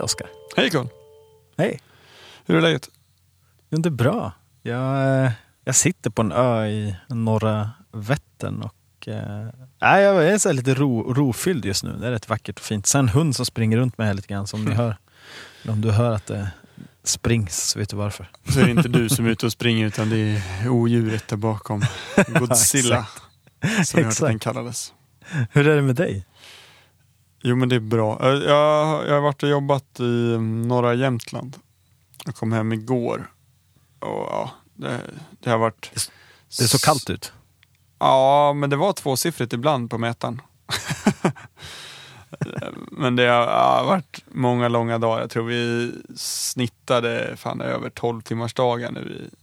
Hej Oskar. Hej Carl. Hej. Hur är läget? Det är bra. Jag, eh, jag sitter på en ö i norra Vättern och nej, jag är så lite ro, rofylld just nu. Det är rätt vackert och fint. Sen en hund som springer runt mig här lite grann som ni hör. Om du hör att det springs vet du varför. Så är det inte du som är ute och springer utan det är odjuret där bakom. Godzilla. som jag hört att den kallades. Hur är det med dig? Jo men det är bra. Jag, jag, jag har varit och jobbat i norra Jämtland. Jag kom hem igår. Och ja, det, det har varit... Det är så kallt ut. Ja, men det var tvåsiffrigt ibland på mätaren. men det har ja, varit många långa dagar. Jag tror vi snittade fan över 12 timmars dagar nu i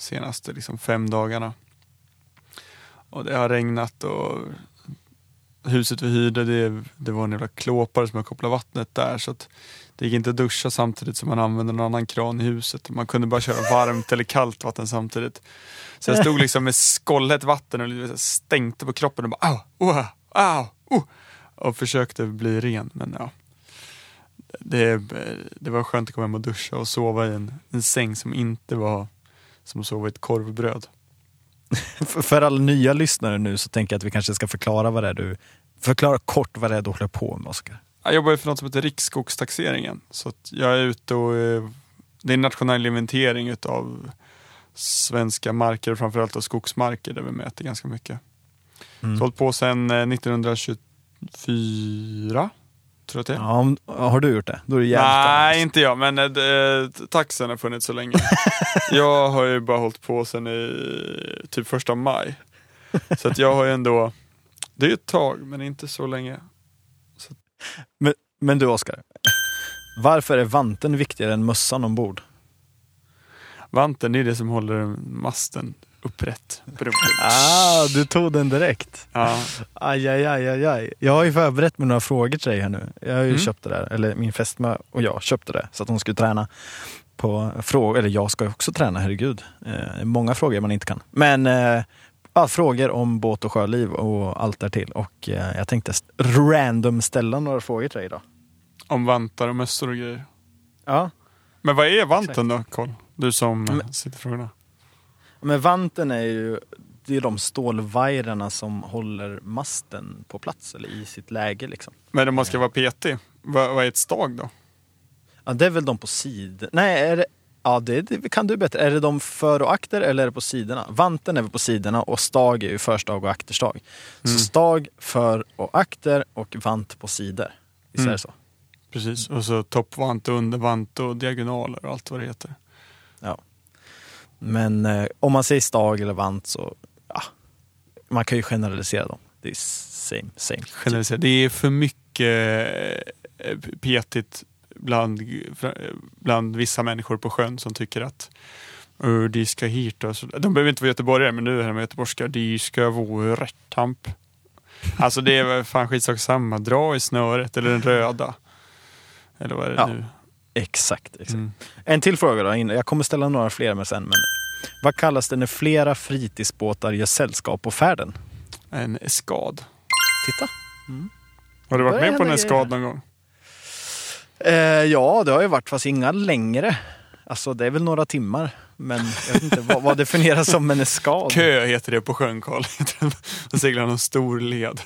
senaste liksom, fem dagarna. Och det har regnat och huset vi hyrde, det, det var en jävla klåpare som har kopplat vattnet där. Så att det gick inte att duscha samtidigt som man använde någon annan kran i huset. Man kunde bara köra varmt eller kallt vatten samtidigt. Så jag stod liksom med skållhett vatten och stänkte på kroppen och bara au, oh, au, oh, och försökte bli ren. Men ja, det, det var skönt att komma hem och duscha och sova i en, en säng som inte var som att sova i ett korvbröd. För alla nya lyssnare nu så tänker jag att vi kanske ska förklara vad det är du Förklara kort vad det är du håller på med Oskar. Jag jobbar för något som heter Riksskogstaxeringen. Så jag är ute och eh, det är en nationell inventering utav svenska marker, framförallt och skogsmarker där vi mäter ganska mycket. Mm. Så hållit på sedan 1924. Tror jag det ja, Har du gjort det? Då är det Nej, inte jag, men äh, taxen har funnits så länge. jag har ju bara hållit på sedan i typ första maj. Så att jag har ju ändå, det är ett tag, men inte så länge. Så. Men, men du Oskar, varför är vanten viktigare än mössan ombord? Vanten är det som håller masten upprätt. Ah, du tog den direkt. Ja. Aj, aj, aj, aj, aj. Jag har ju förberett med några frågor till dig här nu. Jag har ju mm. köpt det där, eller min fästmö och jag köpte det så att hon skulle träna på frågor, eller jag ska också träna, herregud. Eh, många frågor man inte kan. Men eh, ja, frågor om båt och sjöliv och allt därtill. Och eh, jag tänkte random ställa några frågor till dig idag. Om vantar och mössor och grejer? Ja. Men vad är vanten då, Carl? Du som Men, sitter frågorna. Men vanten är ju det är de stålvajrarna som håller masten på plats eller i sitt läge. Liksom. Men om man ska vara petig, vad, vad är ett stag då? Ja, det är väl de på sidor. Nej, är det, ja, det, det, kan du bättre. Är det de för och akter eller är det på sidorna? Vanten är väl på sidorna och stag är ju förstag och akterstag. Mm. Så stag, för och akter och vant på sidor. Visst mm. är det så? Precis, och så toppvant, undervant och diagonaler och allt vad det heter. Ja. Men eh, om man säger stag eller vant så, ja, man kan ju generalisera dem. Det är same, same. Generalisera. Det är för mycket eh, petigt bland, bland vissa människor på sjön som tycker att uh, de ska hit. Och så. De behöver inte vara göteborgare, men nu är de göteborgska. De ska vara rätt tamp. Alltså det är fan skitsak samma. Dra i snöret eller den röda. Eller vad är det ja. nu? Exakt. exakt. Mm. En till fråga då. Jag kommer ställa några fler med sen. Men vad kallas det när flera fritidsbåtar gör sällskap på färden? En eskad. Titta. Mm. Har du varit med på en eskad någon gång? Eh, ja, det har jag varit, fast inga längre. Alltså det är väl några timmar. Men jag vet inte vad, vad definieras som en eskad. Kö heter det på sjön, Karl. Man seglar någon stor led.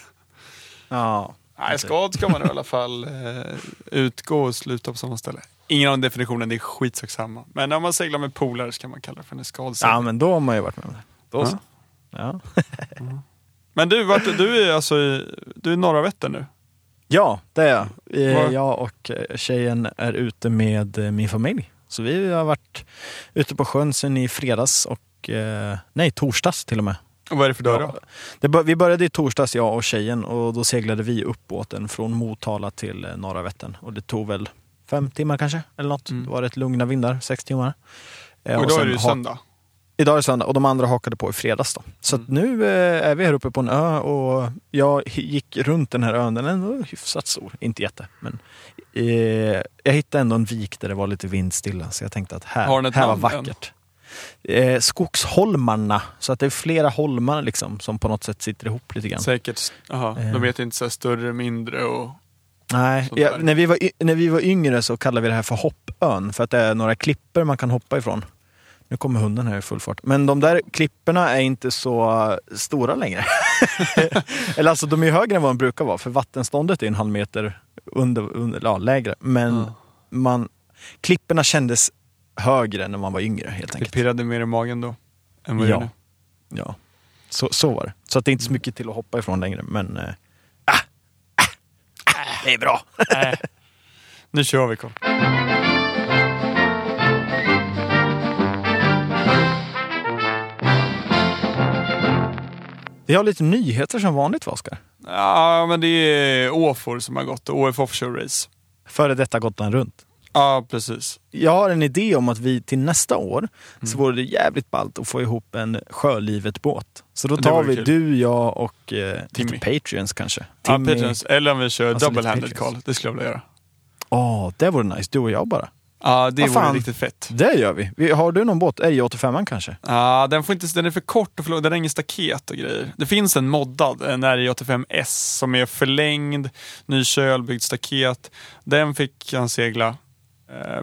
Ja. Nej, eskad ska man i alla fall eh, utgå och sluta på samma ställe. Ingen av definitionen, det är skitsak samma. Men om man seglar med polare så kan man kalla det för en eskadseglare. Ja, men då har man ju varit med om det. Då ja. så. Ja. mm. Men du, vart, du är alltså i, du är norra Vättern nu? Ja, det är jag. Eh, jag och eh, tjejen är ute med eh, min familj. Så vi har varit ute på sjön sedan i fredags och nej, torsdags till och med. Och vad är det för dag då? vi började i torsdags, jag och tjejen, och då seglade vi upp båten från Motala till norra Vättern. Och det tog väl fem timmar kanske, eller något. Mm. Det var rätt lugna vindar, sex timmar. Och idag är det ju söndag. Idag är det söndag och de andra hakade på i fredags. Då. Så mm. nu eh, är vi här uppe på en ö och jag gick runt den här ön. Den är ändå hyfsat stor, inte jätte. Men eh, jag hittade ändå en vik där det var lite vindstilla så jag tänkte att här, här var vackert. Eh, skogsholmarna, så att det är flera holmar liksom, som på något sätt sitter ihop lite grann. Säkert. Aha. De heter inte så större, mindre och Nej, ja, när, vi var, när vi var yngre så kallade vi det här för hoppön. För att det är några klipper man kan hoppa ifrån. Nu kommer hunden här i full fart. Men de där klipporna är inte så stora längre. Eller alltså de är högre än vad de brukar vara. För vattenståndet är en halv meter under, under, ja, lägre. Men Ja. man, klipporna kändes högre när man var yngre helt Det enkelt. pirrade mer i magen då. Än vad det Ja. nu. Ja, så, så var det. Så att det är inte så mycket till att hoppa ifrån längre. Men ah, det är bra. Nej. Nu kör vi Carl. Vi har lite nyheter som vanligt va, Oskar? Ja, men det är Åfor som har gått. OF Offshore Race. Före detta Gotland runt. Ja, precis. Jag har en idé om att vi till nästa år Mm. så vore det jävligt ballt att få ihop en Sjölivet-båt. Så då tar vi kul. du, jag och eh, Timmy. Patreons kanske. Ja, Timmy- Patreons. Eller om vi kör Alltså, double-handed. Carl. Det skulle jag vilja göra. Åh, det vore nice. Du och jag bara. Ja, det Vad vore riktigt fett. Det gör vi. har du någon båt? RJ85 kanske? Ja, den, får inte, den är för kort och för. Den har ingen staket och grejer. Det finns en moddad, en RJ85S, som är förlängd, ny kölbyggd staket. Den fick han segla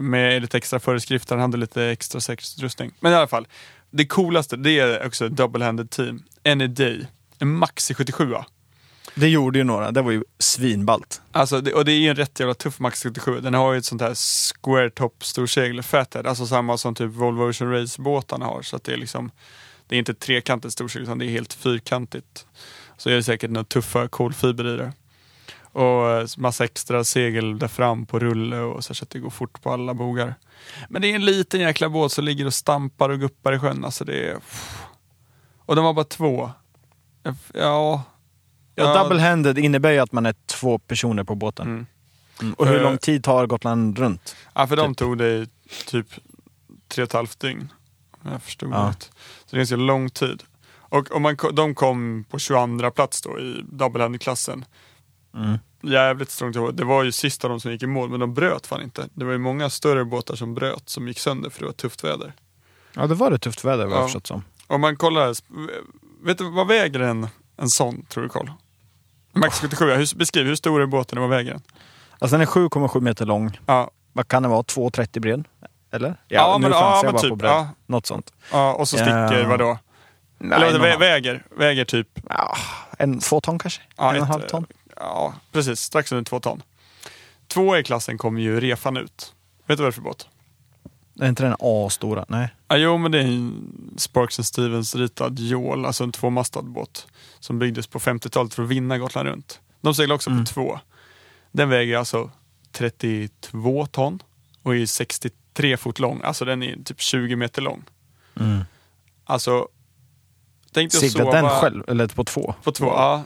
med lite extra föreskrifter. Han hade lite extra säkerhetsutrustning. Men i alla fall, det coolaste det är också ett double-handed team. Any Day. En Maxi 77 Det gjorde ju några. Det var ju svinballt. Alltså, det, och det är ju en rätt jävla tuff Max 77. Den har ju ett sånt här square top storsegel, fathead, alltså samma som typ Volvo Ocean Race-båtarna har. Så att det är liksom, det är inte trekantigt storsegel utan det är helt fyrkantigt. Så är det säkert något tuffa kolfiber i det. Och eh, massa extra segel där fram på rulle och så, så att det går fort på alla bogar. Men det är en liten jäkla båt som ligger och stampar och guppar i sjön. Alltså det är... Och de var bara två. Ja... Ja, double-handed innebär ju att man är två personer på båten. Mm. Mm. Och hur Eh, lång tid tar Gotland runt? Ja, för de Typ. tog det i typ tre och ett halvt dygn. Jag förstod Ja. rätt. Så det är ganska lång tid. Och om man, de kom på 22 plats då i double-handed-klassen. Mm. Jävligt strångt ihåg. Det var ju sista de som gick i mål, men de bröt fan inte. Det var ju många större båtar som bröt, som gick sönder för det var tufft väder. Ja, det var det tufft väder vad jag Ja. har förstått som. Om man kollar, vet du vad väger en, en sån tror du Carl? Max 77, hur, beskriv hur stor är båten och vad väger den? Alltså den är 7,7 meter lång. Ja, Vad kan den vara? 2,30 bred? Eller? Ja, nu men- chansar ja, jag bara typ, på ja. Något sånt. ja och så sticker Ja. vadå? Nej, Eller halv- väger, väger typ ja, en, två ton kanske? Ja, en och en halv ton? Ja, precis. Strax under två ton. Två i klassen kommer ju refan ut. Vet du vad det är för båt? Är inte den A-stora? Nej. Ja, jo, men det är en Sparks and Stevens ritad jål, alltså en tvåmastad båt. Som byggdes på 50-talet för att vinna Gotland runt. De seglar också Mm. på två. Den väger alltså 32 ton och är 63 fot lång. Alltså den är typ 20 meter lång. Mm. Alltså, tänk dig att Seglar sova... den själv? Eller på två? På två, ja.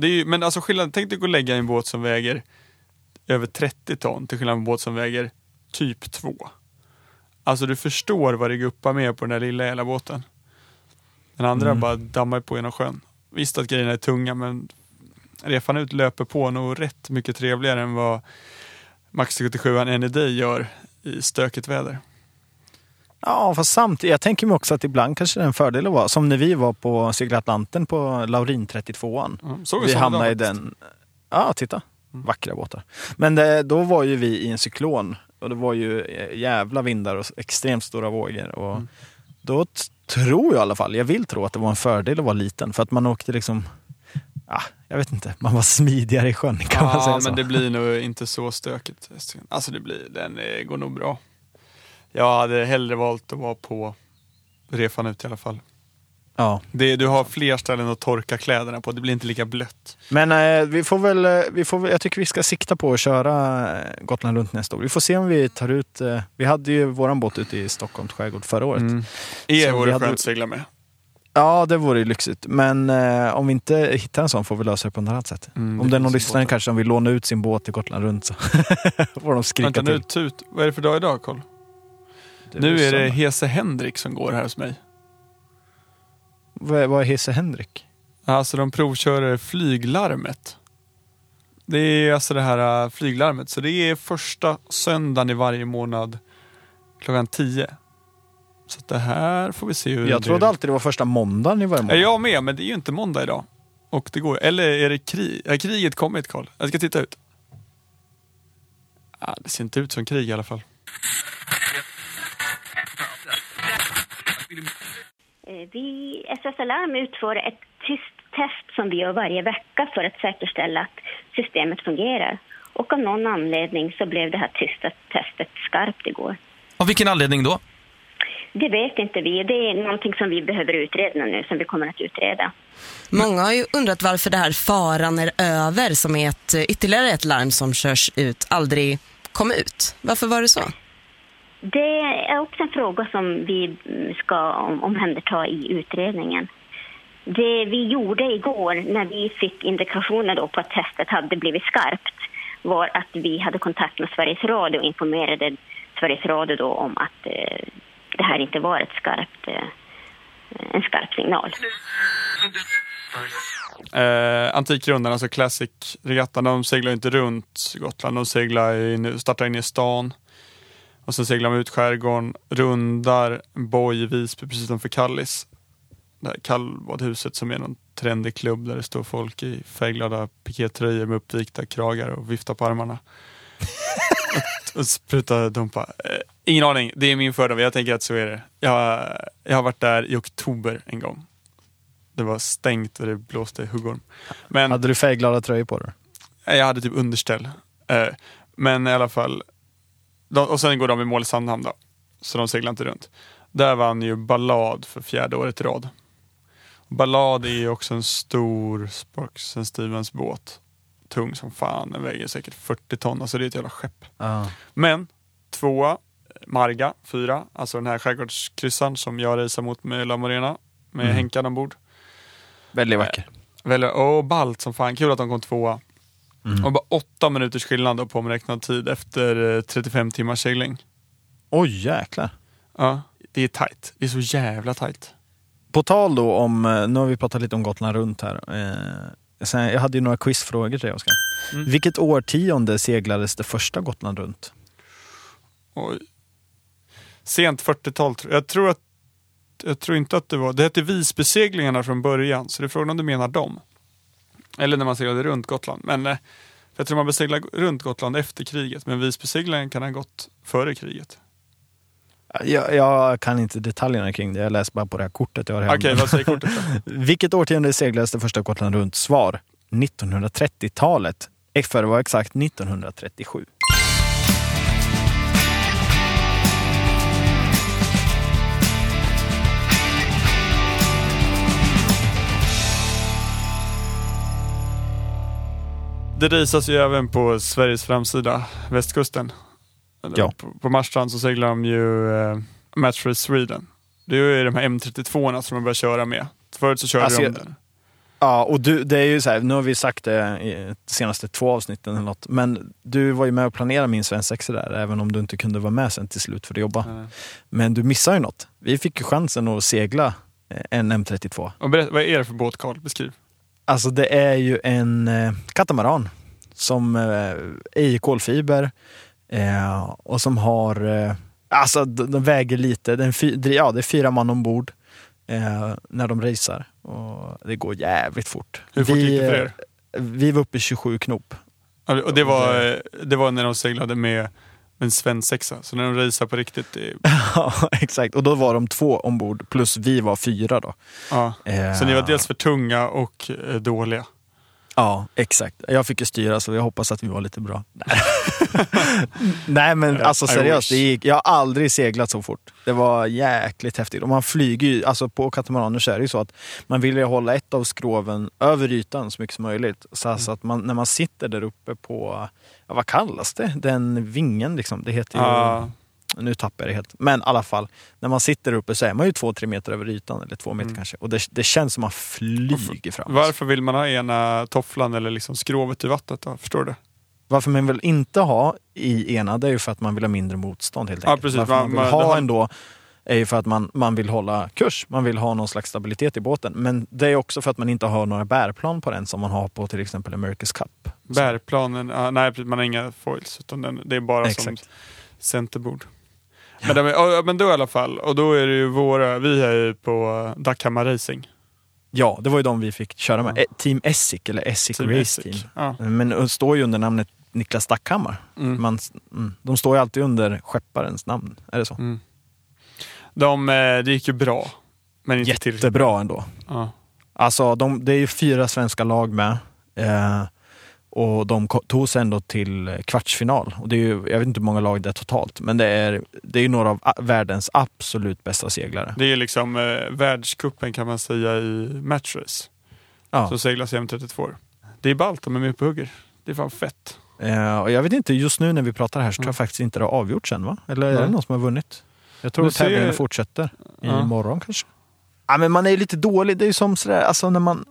Det är ju, men alltså skillnaden, tänk dig att gå och lägga i en båt som väger över 30 ton till skillnad från en båt som väger typ 2. Alltså du förstår vad det guppar med på den där lilla jävla båten. Den andra Mm. bara dammar på genom sjön. Visst att grejerna är tunga men refan ut löper på nog rätt mycket trevligare än vad Max 77 NED gör i stökigt väder. Ja, fast samtidigt. Jag tänker mig också att ibland kanske det är en fördel att vara, som när vi var på Segla Atlanten på Laurin 32an. Ja, såg Vi hamnade i den. Ja, titta. Mm. Vackra båtar. Men det, då var ju vi i en cyklon och det var ju jävla vindar och extremt stora vågor. Och Mm. Då tror jag i alla fall, jag vill tro att det var en fördel att vara liten för att man åkte liksom, ah, jag vet inte, man var smidigare i sjön kan man säga Ja, så. men det blir nog inte så stökigt. Alltså det blir, den eh, går nog bra. Jag hade hellre valt att vara på refan ut i alla fall. Ja. Det, du har fler ställen att torka kläderna på, det blir inte lika blött. Men eh, vi får väl, eh, vi får, jag tycker vi ska sikta på att köra eh, Gotland runt nästa år. Vi får se om vi tar ut, eh, vi hade ju våran båt ute i Stockholms skärgård förra året. Mm. Er vore skönt att segla med. Ja, det vore ju lyxigt. Men eh, om vi inte hittar en sån får vi lösa det på något annat sätt. Mm, om det är någon lyssnare kanske som vill låna ut sin båt till Gotland runt så får de skrika Vänta nu, till. tut. Vad är det för dag idag Carl? Det Nu är det. Hese Henrik som går här hos mig. Vad är, vad är Hese Henrik? Alltså de provkör flyglarmet. Det är alltså det här äh, flyglarmet. Så det är första söndagen i varje månad klockan 10. Så det här får vi se hur Jag det trodde alltid det var första måndagen i varje månad. jag med, men det är ju inte måndag idag. Och det går Eller är det krig? Har kriget kommit Karl? Jag ska titta ut. Ja, det ser inte ut som krig i alla fall. Vi, SOS Alarm utför ett tyst test som vi gör varje vecka för att säkerställa att systemet fungerar. Och av någon anledning så blev det här tysta testet skarpt igår. Av vilken anledning då? Det vet inte vi. Det är någonting som vi behöver utreda nu, som vi kommer att utreda. Många har ju undrat varför det här faran är över, som är ett, ytterligare ett larm som körs ut, aldrig kom ut. Varför var det så? Det är också en fråga som vi ska omhänderta i utredningen. Det vi gjorde igår när vi fick indikationer då på att testet hade blivit skarpt var att vi hade kontakt med Sveriges Radio och informerade Sveriges Radio då om att eh, det här inte var ett skarpt, eh, en skarp signal. Eh, Antikrundan, alltså Classic Regattan, de seglar inte runt Gotland. De seglar in, startar in i stan och sen seglar de ut skärgården, rundar Boj Visby precis utanför Kallis. Det här kallbadhuset som är någon trendig klubb där det står folk i färgglada pikétröjor med uppvikta kragar och viftar på armarna. och, och sprutar Dumpa. Eh, ingen aning, det är min fördom. Jag tänker att så är det. Jag, jag har varit där i oktober en gång. Det var stängt och det blåste huggorm. Men Hade du färgglada tröjor på dig? jag hade typ underställ. Eh, men i alla fall. De, och sen går de i mål i Sandhamn då. Så de seglar inte runt. Där vann ju Ballad för fjärde året i rad. Ballad är ju också en stor Sparks and Stevens båt. Tung som fan, den väger säkert 40 ton. Alltså det är ett jävla skepp. Ja. Men tvåa, Marga, fyra. Alltså den här skärgårdskryssaren som jag racear mot med La Morena. Med Mm. Henkan ombord. Väldigt vacker. Väl, och ballt som fan. Kul att de kom tvåa. Mm. Och bara åtta minuters skillnad på omräknad tid efter eh, 35 timmars segling. Oj, jäklar. Ja, det är tight. Det är så jävla tight. På tal då om, eh, nu har vi pratat lite om Gotland runt här. Eh, sen, jag hade ju några quizfrågor till dig Oskar. Mm. Vilket årtionde seglades det första Gotland runt? Oj. Sent 40-tal tror jag. Jag tror, att, jag tror inte att det var... Det hette Visbyseglingarna från början, så det är frågan om du menar dem. Eller när man seglade runt Gotland. Men eh, jag tror man började segla runt Gotland efter kriget. Men Visbyseglingen kan ha gått före kriget. Jag, jag kan inte detaljerna kring det, jag läser bara på det här kortet jag har Okej, hemma. vad säger kortet då? Vilket årtionde seglades det första Gotland runt? Svar 1930-talet. För att vara exakt 1937. Det risas ju även på Sveriges framsida, västkusten. Ja. På, på Marstrand så seglar de ju eh, Match for Sweden. Det är ju de här M32 som de börjar köra med. Förut så körde Alltså, de den. Ja, och du, det är ju så här, nu har vi sagt det i de senaste två avsnitten eller något, men du var ju med och planerade min svensexa där, även om du inte kunde vara med sen till slut för att jobba. Eh, Men du missade ju något. Vi fick ju chansen att segla eh, en M32. Och berätta, vad är det för båt Carl? Beskriv. Alltså det är ju en eh, katamaran som eh, är i kolfiber eh, och som har, alltså de, väger lite, den fy, ja, det är fyra man ombord när de racear och det går jävligt fort. Hur fort gick det för er? Vi var uppe i 27 knop. Och det var, det var när de seglade med en svensexa. Så när de racear på riktigt, det, Ja, exakt. Och då var de två ombord plus vi var fyra då. ja. Eh, Så ni var dels för tunga och eh, dåliga. Ja, exakt. Jag fick ju styra så jag hoppas att vi var lite bra. Nej men alltså seriöst, det gick, jag har aldrig seglat så fort. Det var jäkligt häftigt. Och man flyger ju, alltså på katamaraner så är det ju så att man vill ju hålla ett av skroven över ytan så mycket som möjligt. Så alltså att man, när man sitter där uppe på, ja, vad kallas det? Den vingen liksom. Det heter ju, Ja. nu tappar jag det helt. Men i alla fall, när man sitter uppe så är man ju två, tre meter över ytan. Eller två meter Mm. kanske. Och det, det känns som man flyger fram. Varför vill man ha ena tofflan eller liksom skrovet i vattnet då? Förstår du? Varför man vill inte ha i ena, det är ju för att man vill ha mindre motstånd helt Ja, enkelt. precis. Varför man, Man- vill man- ha har- ändå är ju för att man, man vill hålla kurs. Man vill ha någon slags stabilitet i båten. Men det är också för att man inte har några bärplan på den som man har på till exempel America's Cup. Bärplanen, ja, nej man har inga foils. Utan den, det är bara som Exakt. centerbord. Men, de, ja, men då i alla fall, och då är det ju våra, vi är ju på Dachamar Racing. Ja, det var ju de vi fick köra med. Ja. Eh, Team Essig eller Team Race Essig. Team. Ja. Men står ju under namnet Niklas Stackhammar. Mm. Man, mm, de står ju alltid under skepparens namn, är det så? Mm. De, eh, det gick ju bra. Men inte. Jättebra ändå. Ja. Alltså, de, det är ju fyra svenska lag med. Eh, och de tog sig ändå till kvartsfinal. Och det är ju, jag vet inte hur många lag det är totalt, men det är, det är några av världens absolut bästa seglare. Det är liksom eh, världskuppen kan man säga i matchrace. Ja. Så seglas M32. år. Det är ballt, de är med på hugger. Det är fan fett. Eh, och jag vet inte, just nu när vi pratar här så tror Mm. jag faktiskt inte det har avgjorts än va? Eller är det Nej. någon som har vunnit? Jag tror att tävlingen fortsätter Ja. imorgon kanske. Ja, men man är ju lite dålig, det är ju som sådär, alltså när man...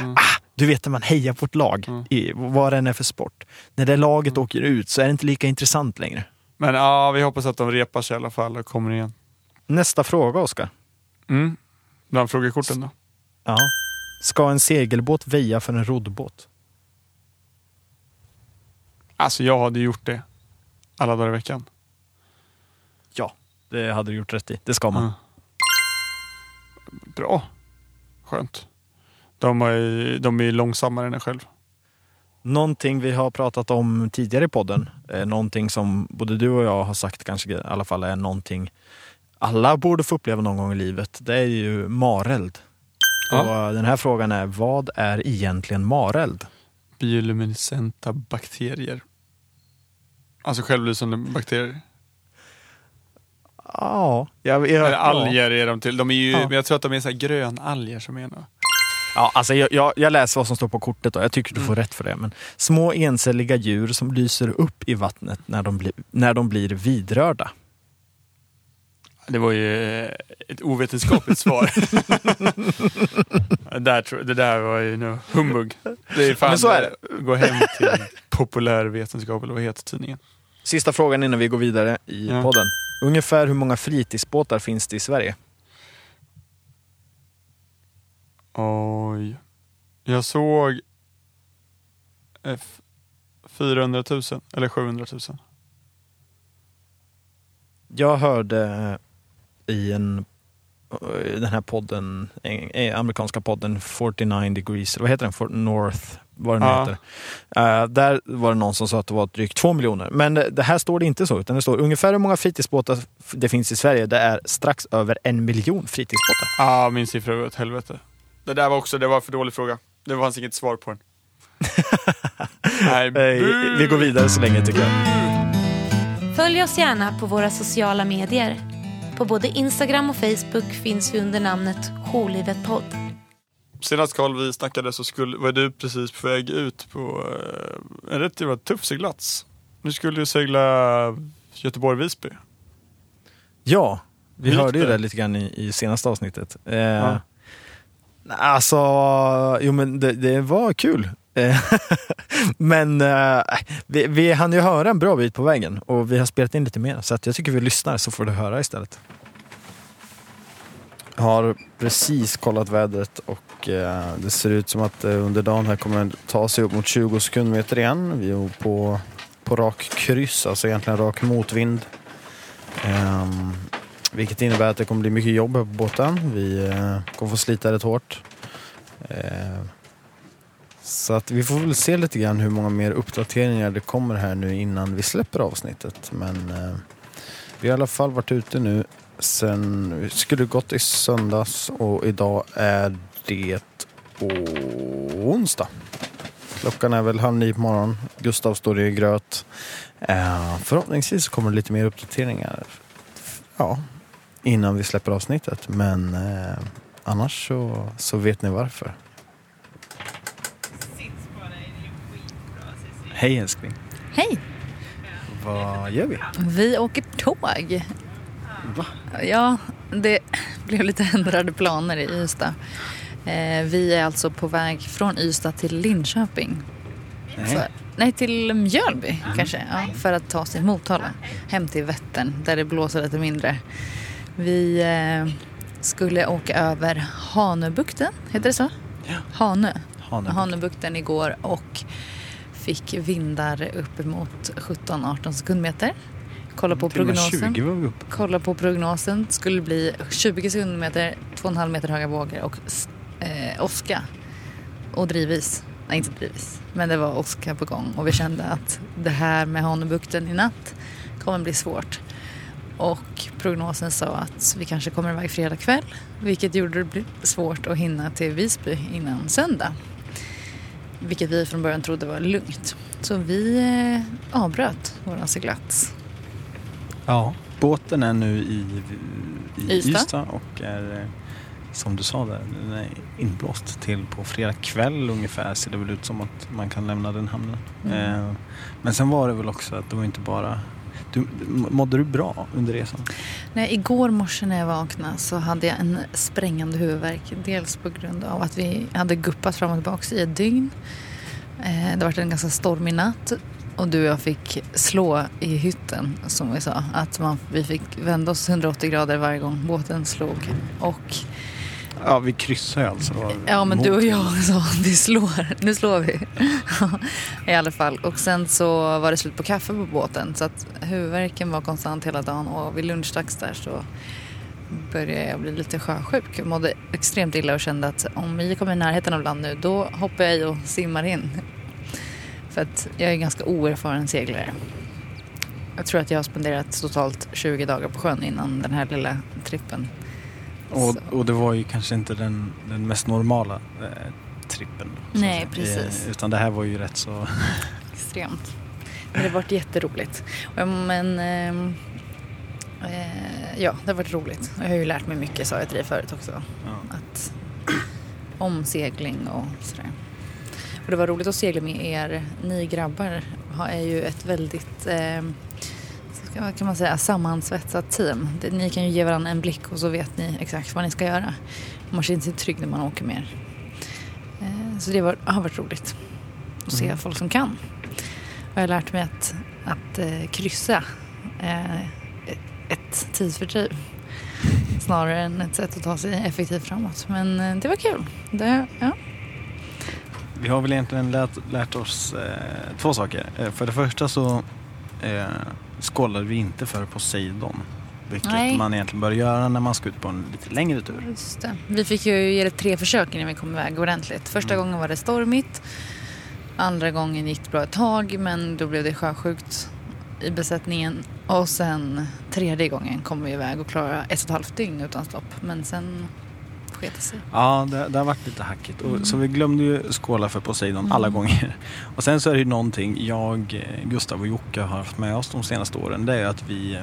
Mm. Ah, du vet när man hejar på ett lag, Mm. i, vad det än är för sport. När det laget åker ut så är det inte lika intressant längre. Men ja, vi hoppas att de repar sig i alla fall och kommer igen. Nästa fråga, Oskar. Mm. Bland frågekorten då? Ja. Ska en segelbåt väja för en roddbåt? Alltså jag hade gjort det alla dagar i veckan. Ja, det hade du gjort rätt i. Det ska man. Mm. Bra. Skönt. De är, de är långsammare än en själv. Någonting vi har pratat om tidigare i podden, eh, någonting som både du och jag har sagt kanske i alla fall är någonting alla borde få uppleva någon gång i livet. Det är ju mareld. Ja. Och den här frågan är, vad är egentligen mareld? Bioluminescenta bakterier. Alltså självlysande bakterier. Ja, jag, jag, Eller ja. alger är de till. De är ju, Ja. men jag tror att de är så här grönalger som är något. Ja, alltså jag, jag, jag läser vad som står på kortet och jag tycker du får Mm. rätt för det. Men små encelliga djur som lyser upp i vattnet när de, blir, när de blir vidrörda. Det var ju eh, ett ovetenskapligt svar. det, där, tror- det där var ju nu humbug. Det är fan, Men så är det. Gå hem till populärvetenskap eller vad heter tidningen? Sista frågan innan vi går vidare i Ja. podden. Ungefär hur många fritidsbåtar finns det i Sverige? Oj. Jag såg F 400 000 eller 700 000. Jag hörde i en i den här podden, en- en- amerikanska podden 49 degrees, vad heter den? For North, vad den nu Ja. heter. Eh, där var det någon som sa att det var drygt två miljoner. Men det det här står det inte så, utan det står ungefär hur många fritidsbåtar det finns i Sverige. Det är strax över en miljon fritidsbåtar. Ja, ah, min siffra var åt helvete. Det där var också, det var en för dålig fråga. Det fanns inget svar på den. Nej, Eh, bu! vi går vidare så länge tycker jag. Följ oss gärna på våra sociala medier. På både Instagram och Facebook finns vi under namnet Jourlivet podd. Senast Carl vi snackade så skulle, var du precis på väg ut på eh, en rätt jävla tuff seglats. Du skulle ju segla Göteborg-Visby. Ja, vi hörde ju det? det lite grann i, i senaste avsnittet. Eh, Ja. Alltså, jo men det, det var kul. Eh, men eh, vi, vi hann ju höra en bra bit på vägen och vi har spelat in lite mer. Så att jag tycker vi lyssnar så får du höra istället. Har precis kollat vädret och eh, det ser ut som att eh, under dagen här kommer det ta sig upp mot 20 sekundmeter igen. Vi är på, på rak kryss, alltså egentligen rak motvind. Eh, vilket innebär att det kommer bli mycket jobb här på båten. Vi eh, kommer få slita rätt hårt. Eh, så att vi får väl se lite grann hur många mer uppdateringar det kommer här nu innan vi släpper avsnittet. Men eh, vi har i alla fall varit ute nu sen, vi skulle gått i söndags och idag är det onsdag. Klockan är väl halv nio på morgonen. Gustav står i gröt. Eh, förhoppningsvis kommer det lite mer uppdateringar ja, innan vi släpper avsnittet. Men eh, annars så, så vet ni varför. Hej älskling. Hej! Vad gör vi? Vi åker tåg. Va? Ja, det blev lite ändrade planer i Ystad. Eh, vi är alltså på väg från Ystad till Linköping. För, nej, till Mjölby kanske. Ja, för att ta sig till Motala. Hem till Vättern där det blåser lite mindre. Vi eh, skulle åka över Hanöbukten, heter det så? Ja. Hanö. Hanöbukten. Hanöbukten igår och fick vindar uppemot 17-18 sekundmeter. Kolla på prognosen. 20 var vi uppe. Kolla på prognosen. Skulle bli 20 sekundmeter, 2,5 meter höga vågor och eh, åska och drivis. Nej, inte drivvis. Men det var åska på gång och vi kände att det här med Hanöbukten i natt kommer bli svårt. Och prognosen sa att vi kanske kommer iväg fredag kväll. Vilket gjorde det svårt att hinna till Visby innan söndag. Vilket vi från början trodde var lugnt. Så vi eh, avbröt vår seglats. Ja. Båten är nu i, i Ystad. Ystad. och är, eh, som du sa där, den är inblåst till på fredag kväll ungefär ser det väl ut som att man kan lämna den hamnen. Mm. Eh, men sen var det väl också att det var inte bara du, mådde du bra under resan? Nej, igår morse när jag vaknade så hade jag en sprängande huvudvärk. Dels på grund av att vi hade guppat fram och tillbaka i ett dygn. Eh, det var en ganska stormig natt och du och jag fick slå i hytten som vi sa. Att man, vi fick vända oss 180 grader varje gång båten slog. Och Ja, vi kryssade ju alltså. Ja, men du och jag sa vi slår. Nu slår vi. I alla fall. Och sen så var det slut på kaffe på båten. Så att huvudvärken var konstant hela dagen. Och vid lunchdags där så började jag bli lite sjösjuk. Jag mådde extremt illa och kände att om vi kommer i närheten av land nu då hoppar jag i och simmar in. För att jag är ganska oerfaren seglare. Jag tror att jag har spenderat totalt 20 dagar på sjön innan den här lilla trippen. Och, och det var ju kanske inte den, den mest normala eh, trippen. Nej, precis. Eh, utan det här var ju rätt så... Extremt. Men det har varit jätteroligt. Men ehm, eh, ja, det har varit roligt. Jag har ju lärt mig mycket sa jag till dig förut också. Ja. Att, om segling och sådär. Och det var roligt att segla med er. Ni grabbar är ju ett väldigt eh, kan man säga, sammansvetsat team. Ni kan ju ge varandra en blick och så vet ni exakt vad ni ska göra. Man känner sig trygg när man åker med er. Eh, så det var, har varit roligt att se Mm. folk som kan. Och jag har lärt mig att, att eh, kryssa är ett tidsfördriv snarare än ett sätt att ta sig effektivt framåt. Men eh, det var kul. Det, ja. Vi har väl egentligen lärt, lärt oss eh, två saker. Eh, för det första så eh, skålade vi inte för Poseidon. Vilket Nej. man egentligen bör göra när man ska ut på en lite längre tur. Just det. Vi fick ju ge det tre försök innan vi kom iväg ordentligt. Första Mm. gången var det stormigt. Andra gången gick det bra ett tag men då blev det sjösjukt i besättningen. Och sen tredje gången kom vi iväg och klarade ett och ett halvt dygn utan stopp. Men sen sket sig. Ja, det, det har varit lite hackigt. Och, Mm. Så vi glömde ju skåla för Poseidon alla gånger. Och sen så är det ju någonting jag, eh, Gustav och Jocke har haft med oss de senaste åren. Det är att vi eh,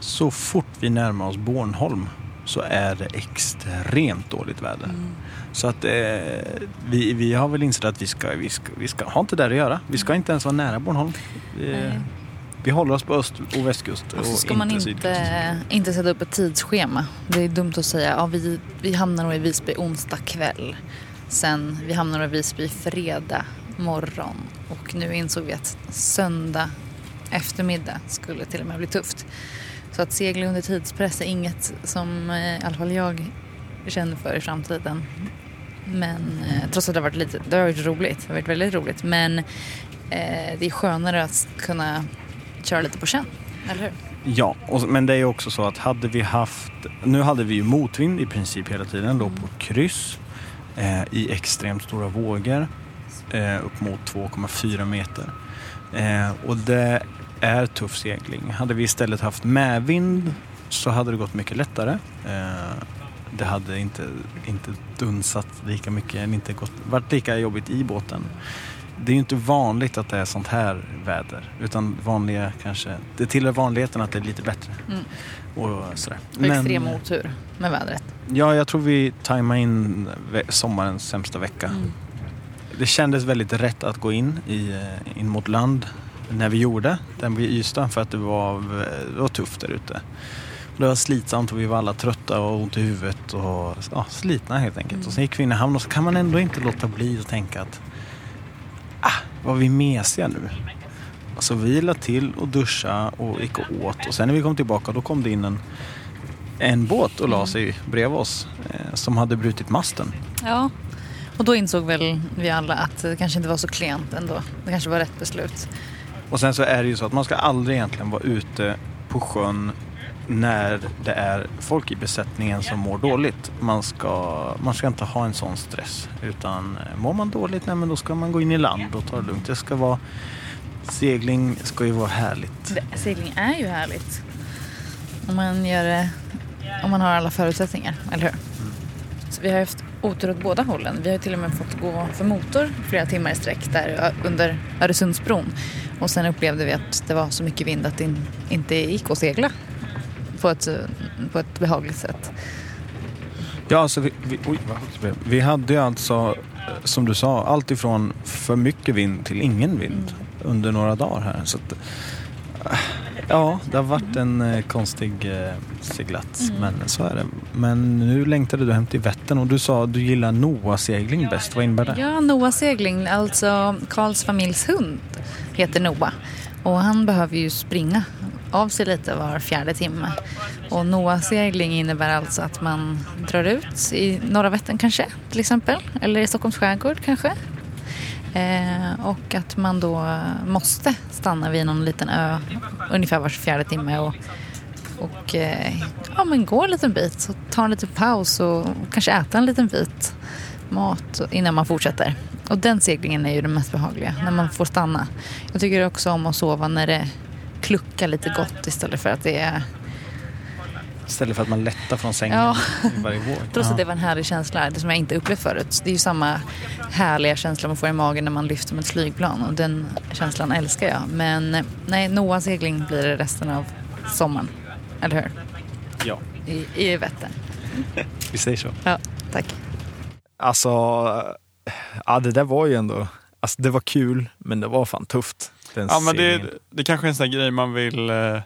så fort vi närmar oss Bornholm så är det extremt dåligt väder. Mm. Så att eh, vi, vi har väl insett att vi ska, vi, ska, vi ska ha inte där att göra. Vi ska inte ens vara nära Bornholm. Vi, Nej. Vi håller oss på öst och västkust och, Och så ska man inte inte, sätta upp ett tidsschema. Det är dumt att säga ja, vi, vi hamnar nog i Visby onsdag kväll. Sen vi hamnar i Visby fredag morgon. Och nu insåg vi att söndag eftermiddag skulle till och med bli tufft. Så att segla under tidspress är inget som eh, i alla fall jag känner för i framtiden. Men eh, trots att det har varit lite, det har varit roligt, det har varit väldigt roligt. Men eh, det är skönare att kunna köra lite på känn, eller hur? Ja, och, men det är ju också så att hade vi haft... Nu hade vi ju motvind i princip hela tiden, låg på kryss eh, i extremt stora vågor eh, upp mot 2,4 meter. Eh, och det är tuff segling. Hade vi istället haft medvind så hade det gått mycket lättare. Eh, det hade inte, inte dunsat lika mycket, inte gått, varit lika jobbigt i båten. Det är ju inte vanligt att det är sånt här väder. Utan vanliga kanske, det tillhör vanligheten att det är lite bättre. Mm. Och sådär. Och extrem otur med vädret. Ja, jag tror vi tajmade in sommarens sämsta vecka. Mm. Det kändes väldigt rätt att gå in, i, eh, in mot land när vi gjorde den vid Ystad för att det var, det var tufft där ute. Det var slitsamt och vi var alla trötta och ont i huvudet och ja, slitna helt enkelt. Mm. Och sen gick vi in i hamn och så kan man ändå inte låta bli att tänka att ah, var vi mesiga nu? Så vi la till och duscha och gick och åt och sen när vi kom tillbaka då kom det in en, en båt och la sig bredvid oss eh, som hade brutit masten. Ja, och då insåg väl vi alla att det kanske inte var så klent ändå. Det kanske var rätt beslut. Och sen så är det ju så att man ska aldrig egentligen vara ute på sjön när det är folk i besättningen som mår dåligt. Man ska, man ska inte ha en sån stress. Utan eh, mår man dåligt, nej, men då ska man gå in i land och ta det lugnt. Det ska vara, segling ska ju vara härligt. Det- Segling är ju härligt. Om man gör det, om man har alla förutsättningar, eller hur? Så vi har haft otur åt båda hållen. Vi har till och med fått gå för motor flera timmar i sträck där under Öresundsbron. Och sen upplevde vi att det var så mycket vind att det in- inte gick att segla på ett, på ett behagligt sätt. Ja, alltså vi, vi, oj, vi hade ju alltså, eh, som du sa, allt ifrån för mycket vind till ingen vind under några dagar här. Så att, eh, ja, det har varit en eh, konstig eh, seglats, men så är det. Men nu längtade du hem till Vättern och du sa att du gillar Noah-segling bäst. Vad innebär det? Ja, Noah segling, alltså Karls familjs hund heter Noah. Och han behöver ju springa av sig lite var fjärde timme. Och NOA-segling innebär alltså att man drar ut i norra Vättern kanske, till exempel. Eller i Stockholms skärgård kanske. Eh, och att man då måste stanna vid någon liten ö ungefär var fjärde timme och, och eh, ja, men gå en liten bit och ta en liten paus och kanske äta en liten bit mat innan man fortsätter. Och den seglingen är ju den mest behagliga, när man får stanna. Jag tycker också om att sova när det kluckar lite gott istället för att det är... Istället för att man lättar från sängen Ja. varje våg. Trots att det var en härlig känsla, det som jag inte upplevt förut. Det är ju samma härliga känsla man får i magen när man lyfter med ett flygplan och den känslan älskar jag. Men eh, nej, Noah segling blir det resten av sommaren. Eller hur? Ja, I, i Vättern. vi säger så. Ja, tack. Alltså, ja det där var ju ändå, alltså det var kul, men det var fan tufft. Den Ja, men det, det kanske är en sån grej man vill eh,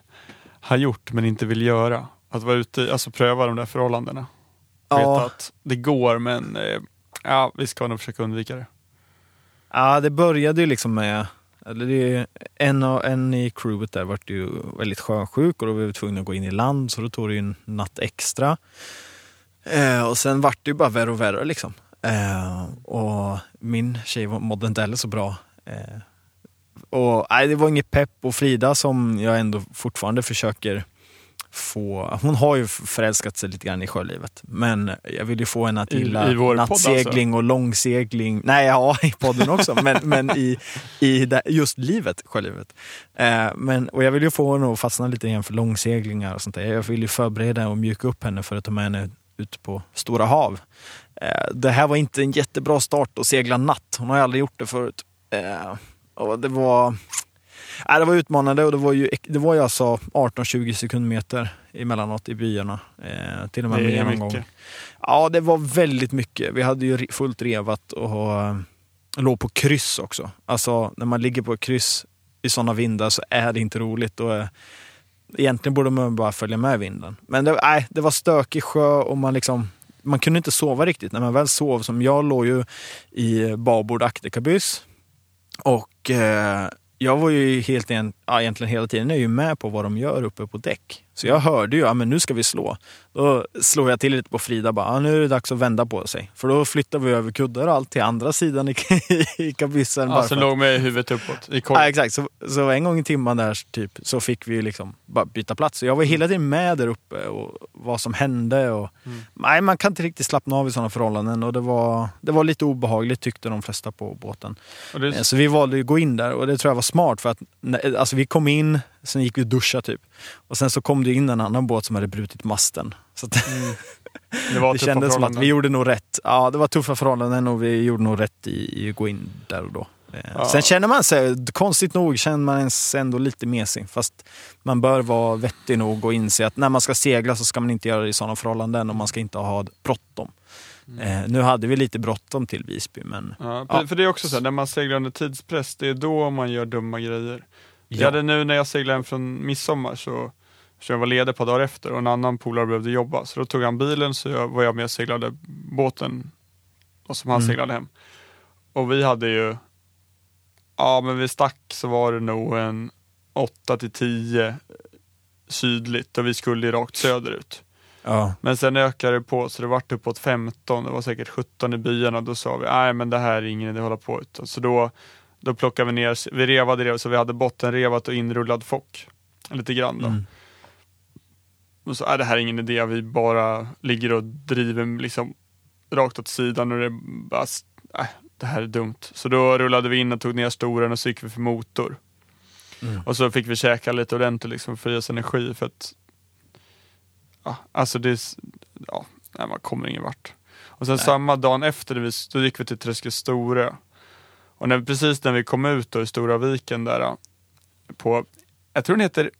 ha gjort men inte vill göra. Att vara ute, i- alltså pröva de där förhållandena. Veta Ja. att det går men eh, ja, vi ska nog försöka undvika det. Ja, det började ju liksom med, eller det är, en, av- en i crewet där vart ju väldigt sjösjuk och då var vi tvungna att gå in i land så då tog det ju en natt extra. Eh, och sen vart det ju bara värre och värre liksom. Eh, och min tjej var- mådde inte heller så bra. Eh, och nej, det var inget pepp och Frida som jag ändå fortfarande försöker få, hon har ju förälskat sig lite grann i sjölivet. Men jag vill ju få henne att I- gilla i podd alltså? nattsegling och långsegling. Nej, ja, i podden också, men, men i, i det, just livet, sjölivet. Eh, men, och jag vill ju få henne att fastna lite grann för långseglingar och sånt där. Jag vill ju förbereda och mjuka upp henne för att ta med henne ut på stora hav. Eh, det här var inte en jättebra start att segla natt. Hon har ju aldrig gjort det förut. Eh, och det var... Nej, det var utmanande och det var ju, det var ju alltså 18-20 sekundmeter emellanåt i byarna. Eh, till och med Det är någon mycket. Ja, det var väldigt mycket. Vi hade ju fullt revat och eh, låg på kryss också. Alltså när man ligger på kryss i sådana vindar så är det inte roligt. Och, eh, egentligen borde man bara följa med vinden. Men det, nej, det var stökig sjö och man liksom man kunde inte sova riktigt. När man väl sov, som jag låg ju i babord akterkabyss. Och eh, jag var ju helt igen, ja, egentligen hela tiden är ju med på vad de gör uppe på däck. Så jag hörde ju, ja men nu ska vi slå. Då slår jag till lite på Frida bara, ja, nu är det dags att vända på sig. För då flyttar vi över kuddar och allt till andra sidan i, i kabyssen. för att- låg med huvudet uppåt i Ja, exakt. Så, så en gång i timmen där typ, så fick vi liksom bara byta plats. Så jag var hela tiden med där uppe och vad som hände. Och, Nej, man kan inte riktigt slappna av i sådana förhållanden och det var, det var lite obehagligt tyckte de flesta på båten. Det, Eh, Så vi valde att gå in där och det tror jag var smart för att alltså vi kom in, sen gick vi och duschade typ. Och sen så kom det in en annan båt som hade brutit masten. Så att, det var det kändes som att vi gjorde nog rätt. Ja, det var tuffa förhållanden och vi gjorde nog rätt i, att gå in där och då. Eh, Ja. Sen känner man sig, konstigt nog, känner man sig ändå lite mesig. Fast man bör vara vettig nog och inse att när man ska segla så ska man inte göra det i sådana förhållanden och man ska inte ha bråttom. Eh, nu hade vi lite bråttom till Visby, men Ja, Ja. För det är också så här, när man seglar under tidspress, det är då man gör dumma grejer. Jag Ja. hade nu när jag seglade hem från midsommar så, så jag var ledig par dagar efter och en annan polare behövde jobba. Så då tog han bilen så jag, var jag med och seglade båten och som han Mm. seglade hem. Och vi hade ju, ja men vi stack så var det nog en 8 till 10 sydligt och vi skulle ju rakt söderut. ja. Men sen ökade det på så det vart uppåt 15, det var säkert 17 i byarna. Då sa vi, nej men det här är ingen idé att hålla på utan. Så då, då plockade vi ner, vi revade det så vi hade bottenrevat och inrullad fock. Lite grann då. Mm. Och så, är det här är ingen idé, vi bara ligger och driver liksom rakt åt sidan och det bara, äh, det här är dumt. Så då rullade vi in och tog ner storen och så gick vi för motor. Mm. Och så fick vi käka lite ordentligt liksom för att i oss energi för att ja, alltså det ja, nej, man kommer ingen vart. Och sen samma dagen efter, då gick vi till Träske Storö. Och när, precis när vi kom ut då i Stora viken där på, jag tror den heter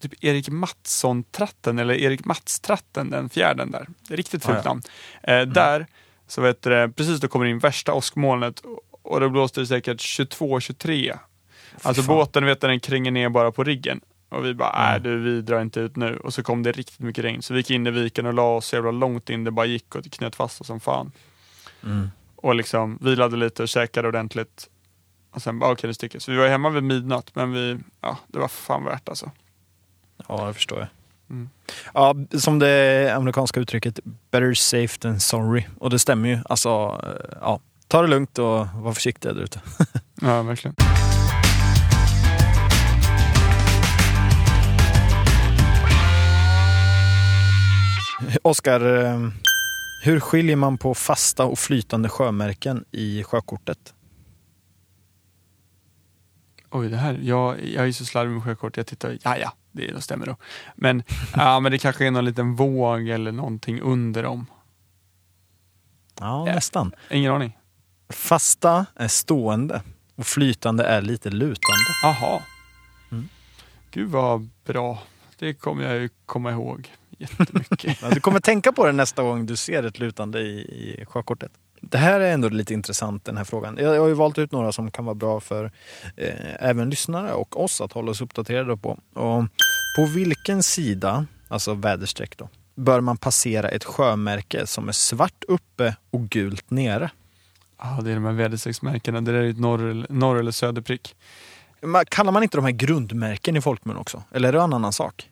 typ Erik Mattsson-tratten eller Erik Mats-tratten, den fjärden där. Det är riktigt fult Ah, ja. namn. Eh, Där, så vet du, precis då kommer det in värsta åskmolnet och då blåste det säkert 22-23. Alltså fan. båten, vet du, den kränger ner bara på riggen. Och vi bara, nej Mm. du, vi drar inte ut nu. Och så kom det riktigt mycket regn. Så vi gick in i viken och la oss så jävla långt in det bara gick och det knöt fast oss som fan. Mm. Och liksom vilade lite och käkade ordentligt. Och sen bara, okej det sticker. Så vi var hemma vid midnatt, men vi, ja, det var fan värt alltså. Ja, det förstår jag. Mm. Ja, som det amerikanska uttrycket better safe than sorry. Och det stämmer ju. Alltså, eh, ja, ta det lugnt och var försiktig där ute. Ja, verkligen. Oskar, eh, hur skiljer man på fasta och flytande sjömärken i sjökortet? Oj, det här, jag, jag är så slarvig med sjökort. Jag tittar, ja ja, det stämmer då. Men, ja, men det kanske är någon liten våg eller någonting under dem. Ja, Ja. nästan. Ingen aning. Fasta är stående och flytande är lite lutande. Jaha. Mm. Gud vad bra. Det kommer jag ju komma ihåg jättemycket. Ja, Du kommer tänka på det nästa gång du ser ett lutande i, i sjökortet. Det här är ändå lite intressant den här frågan. Jag, jag har ju valt ut några som kan vara bra för eh, även lyssnare och oss att hålla oss uppdaterade på. Och på vilken sida, alltså väderstreck då, bör man passera ett sjömärke som är svart uppe och gult nere? Ja, det är de här väderstrecksmärkena. Det där är ett norr, eller- norr eller söderprick. Man- Kallar man inte de här grundmärken i folkmun också? Eller är det en annan sak?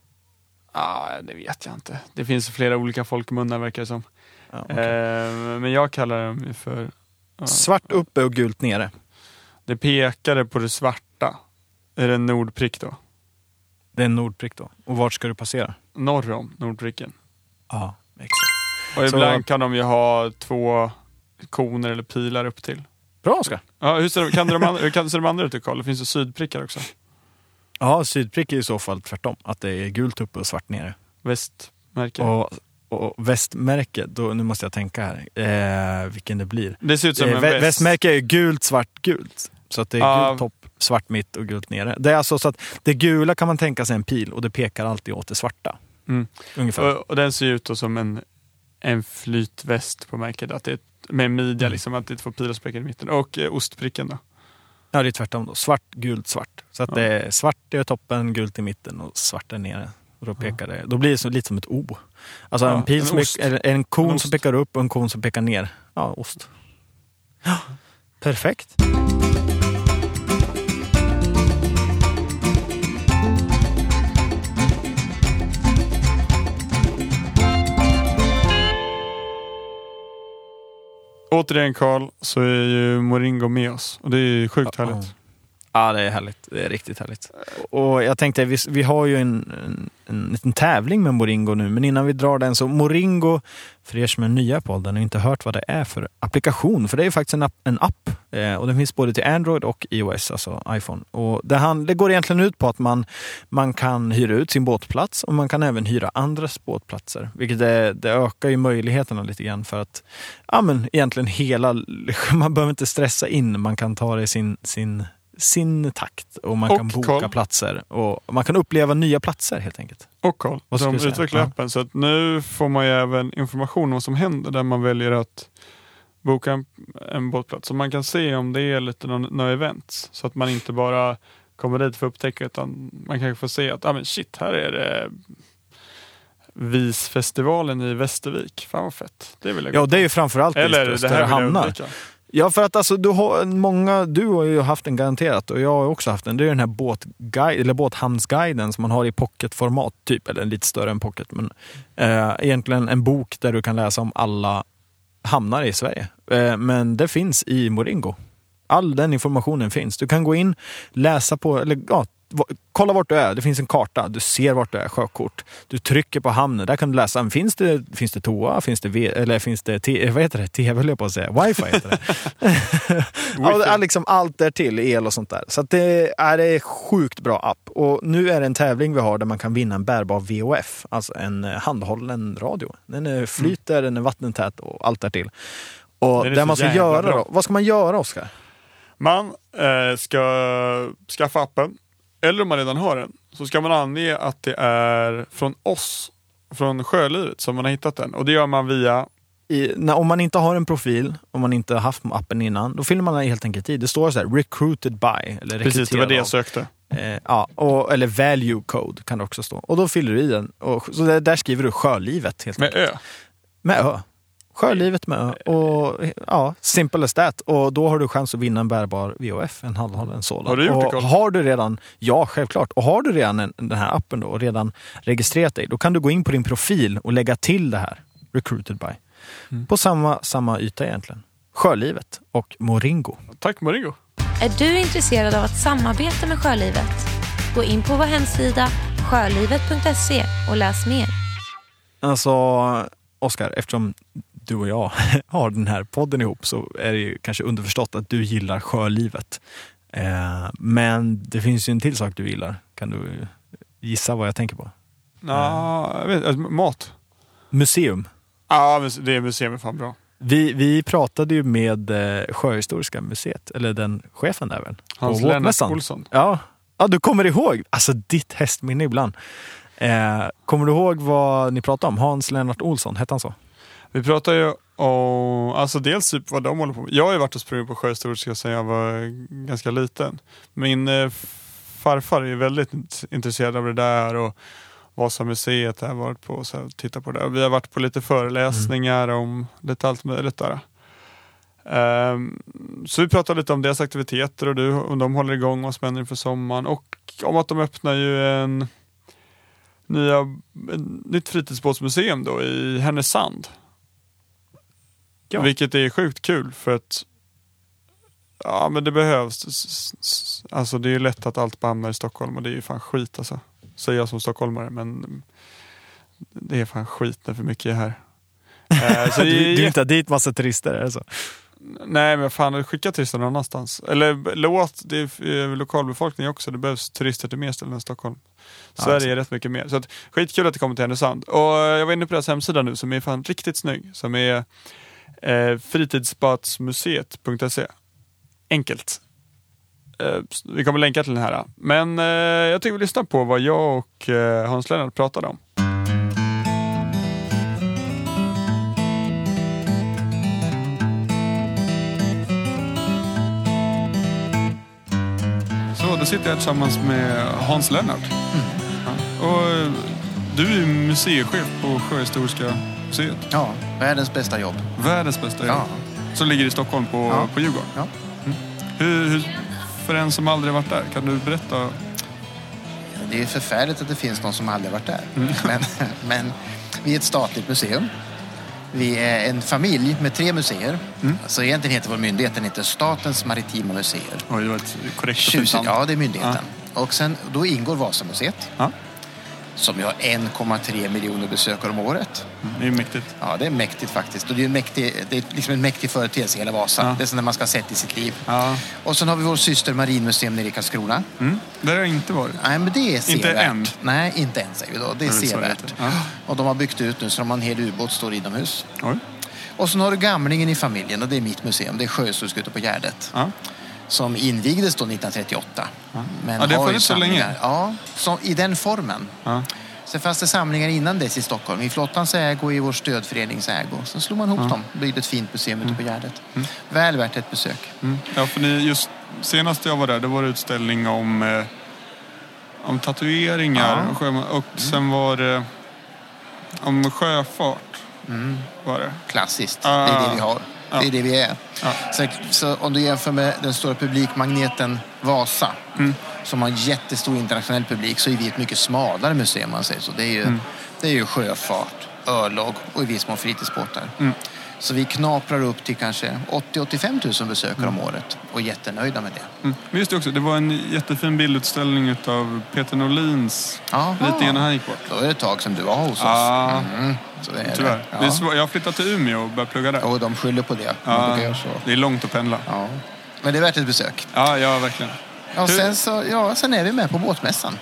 Ja, det vet jag inte. Det finns flera olika folkmunnar verkar det som. Ja, okej. Eh, men jag kallar dem för... ja, Svart uppe och gult nere. Det pekade på det svarta. Är det en nordprick då? Det är en nordprick då. Och vart ska du passera? Norr om nordpricken. Ja, exakt. Och Så- ibland kan de ju ha två koner eller pilar upp till. Bra Oskar! Ja, hur ser, kan de andra, hur kan, ser de andra ut i Karl? Det finns ju sydprickar också. Ja, sydprick är i så fall tvärtom. Att det är gult uppe och svart nere. Västmärke. Och, och västmärke, då, nu måste jag tänka här, eh, vilken det blir. Det ser ut som Eh, en vä- väst. västmärke är gult, svart, gult. Så att det är Ja. gult topp, svart mitt och gult nere. Det är alltså så att det gula kan man tänka sig en pil och det pekar alltid åt det svarta. Mm. Ungefär. Och, och den ser ut då som en, en flytväst på märket. Att det är med midja, Mm. liksom, att det är två pilar som pekar i mitten. Och eh, ostpricken då. Ja, det är tvärtom då. Svart, gult, svart. Så att Ja. det är svart i toppen, gult i mitten och svart där nere. Och då, pekar det, då blir det så, lite som ett O. Alltså Ja, en pil en som eller en kon En som pekar upp och en kon som pekar ner. Ja, ost. Ja, perfekt. Återigen Karl, så är ju Moringo med oss. Och det är ju sjukt härligt. Ja, det är härligt. Det är riktigt härligt. Och jag tänkte, vi, vi har ju en, en, en liten tävling med Moringo nu, men innan vi drar den så Moringo, för er som är nya på podden och inte hört vad det är för applikation, för det är ju faktiskt en app, en app eh, och den finns både till Android och iOS, alltså iPhone. Och det, han, det går egentligen ut på att man, man kan hyra ut sin båtplats och man kan även hyra andras båtplatser, vilket det, det ökar ju möjligheterna lite grann för att ja, men egentligen hela, man behöver inte stressa in, man kan ta det i sin, sin sin takt och man Och kan boka Carl. platser och man kan uppleva nya platser helt enkelt. Och Karl, ska de utvecklar Ja. appen. Så att nu får man ju även information om vad som händer där man väljer att boka en, en båtplats. Så man kan se om det är lite några events. Så att man inte bara kommer dit för att upptäcka utan man kanske får se att ah, men shit, här är det Visfestivalen i Västervik. Fan vad fett. Det vill jag Ja, det är ju framförallt Eller i det större hamnar. Ja, för att alltså, du, har, många, du har ju haft den garanterat och jag har också haft den. Det är den här båtguide, eller båthamnsguiden som man har i pocketformat, typ, eller lite större än pocket. Men eh, egentligen en bok där du kan läsa om alla hamnar i Sverige. Eh, men det finns i Moringo. All den informationen finns. Du kan gå in, läsa på, eller ja, kolla vart du är. Det finns en karta. Du ser vart du är, sjökort. Du trycker på hamnen. Där kan du läsa. Finns det, finns det toa? Finns det, eller finns det te, vad heter det? TV höll jag på att säga. Wifi heter det. ja, liksom allt där till el och sånt där. Så det är en sjukt bra app. Och nu är det en tävling vi har där man kan vinna en bärbar VOF. Alltså en eh, handhållen radio. Den är flyter, den är vattentät och allt där till. Och det man ska göra bra. då. Vad ska man göra Oskar? Man eh, ska skaffa appen, eller om man redan har den, så ska man ange att det är från oss, från Sjölivet, som man har hittat den. Och det gör man via i, när, om man inte har en profil, om man inte har haft appen innan, då fyller man helt enkelt i. Det står så här recruited by. Eller Precis, det var det jag sökte. Eh, ja, och, eller value code kan det också stå. Och då fyller du i den. Och, så där, där skriver du sjölivet helt Med enkelt. Ö. Med ö. Sjölivet med ö. Och, ja, simple as that. Och då har du chans att vinna en bärbar VHF, en halvhållen sådan. Har du gjort det, och Carl? har du redan, Ja, självklart. Och har du redan en, den här appen då, och redan registrerat dig, då kan du gå in på din profil och lägga till det här, recruited by. Mm. På samma, samma yta egentligen. Sjölivet och Moringo. Tack Maringo. Är du intresserad av att samarbeta med Sjölivet? Gå in på vår hemsida sjölivet.se och läs mer. Alltså, Oskar, eftersom du och jag har den här podden ihop så är det ju kanske underförstått att du gillar sjölivet. Eh, men det finns ju en till sak du gillar. Kan du gissa vad jag tänker på? Ja, jag vet, alltså, mat. Museum. Ja, det museum är fan bra. Vi, vi pratade ju med eh, Sjöhistoriska museet, eller den chefen där väl? på Hans Lennart båtmässan. Olsson. Ja. ja, du kommer ihåg. Alltså ditt hästminne ibland. Eh, kommer du ihåg vad ni pratade om? Hans Lennart Olsson, hette han så? Vi pratar ju om, alltså dels typ vad de håller på med. Jag har ju varit och sprungit på Sjöhistoriska sedan jag var ganska liten. Min eh, farfar är ju väldigt int- intresserad av det där och Vasamuseet har jag varit på och så tittat på det. Vi har varit på lite föreläsningar om lite allt möjligt där. Ehm, så vi pratade lite om deras aktiviteter och du, om de håller igång och spänner inför sommaren och om att de öppnar ju en nya, nytt fritidsbåtsmuseum då i Härnösand. Ja. Vilket är sjukt kul för att Ja men det behövs. Alltså det är lätt att allt bara hamnar i Stockholm och det är ju fan skit alltså. Säger jag som stockholmare men det är fan skit när för mycket är här. Eh, så det Du, är du ta dit massa turister? Är det så? Nej men fan skicka turister någon annanstans. Eller låt, det är eh, lokalbefolkning också. Det behövs turister till mer ställen än Stockholm. Ja, Sverige är rätt mycket mer. Så att, skitkul att det kommer till Härnösand. Och eh, jag var inne på deras hemsida nu som är fan riktigt snygg. Som är eh, fritidsbåtsmuseet.se. Enkelt. Eh, vi kommer länka till den här. Men eh, jag tycker vi lyssnar på vad jag och eh, Hans Lennart pratade om. Så, då sitter jag tillsammans med Hans Lennart. Ja. Och du är museichef på Sjöhistoriska museet. Ja, världens bästa jobb. Världens bästa Ja. jobb. Som ligger i Stockholm på, Ja. på Djurgården. Ja. Hur, hur, för en som aldrig varit där, kan du berätta? Det är förfärligt att det finns någon som aldrig varit där. Mm. Men, men vi är ett statligt museum. Vi är en familj med tre museer. Mm. Så egentligen heter vår myndighet den heter Statens maritima museer. Oj, det var ett korrekt Tjusigt, ja, det är myndigheten. Och sen, då ingår Vasamuseet. Ja. Som ju har 1,3 miljoner besökare om året. Det är mäktigt. Ja, det är mäktigt faktiskt. Och det är, en mäktig, det är liksom en mäktig företeelse, hela Vasa. Ja. Det är sånt man ska ha sett i sitt liv. Ja. Och sen har vi vår syster Marinmuseum nere i Karlskrona. Mm. Där har jag inte varit. Nej, men det är sevärt. än? Nej, inte än säger vi då. Det är sevärt. Ja. Och de har byggt ut nu så de har en hel ubåt står inomhus. Oj. Och sen har du Gamlingen i familjen och det är mitt museum. Det är Sjöhistoriska ute på Gärdet. Ja. Som invigdes då 1938. Men Ja, det har funnits så länge. Ja, som, i den formen. Ja. Sen fanns det samlingar innan dess i Stockholm. I flottans ägo och i vår stödförenings ägo. Sen slog man ihop dem och byggde ett fint museum ute på Gärdet. Väl värt ett besök. Mm. ja, för ni, just senast jag var där, det var utställning om, eh, om tatueringar. Ja. Och, och sen var det om sjöfart. Var det. Klassiskt. Ah. Det är det vi har. Ja. Det är det vi är. Ja. Så, så om du jämför med den stora publikmagneten Vasa Mm. som har en jättestor internationell publik så är vi ett mycket smalare museum. Man säger så. Det, är ju, Mm. det är ju sjöfart, örlog och i viss mån fritidsbåtar. Mm. Så vi knaprar upp till kanske 80-85 000 besökare om året och är jättenöjda med det. Mm. Men just det också, det var en jättefin bildutställning av Peter Norlins lite innan han gick bort. Då är det ett tag sedan du var hos oss. Ja. Mm, så är Tyvärr. det. Det är Ja. svår, jag har flyttat till Umeå och börjat plugga där. Och de skyller på det. Ja, så. det är långt att pendla. Ja. Men det är värt ett besök. Ja, ja verkligen. Ja, sen, så, ja, sen är vi med på båtmässan.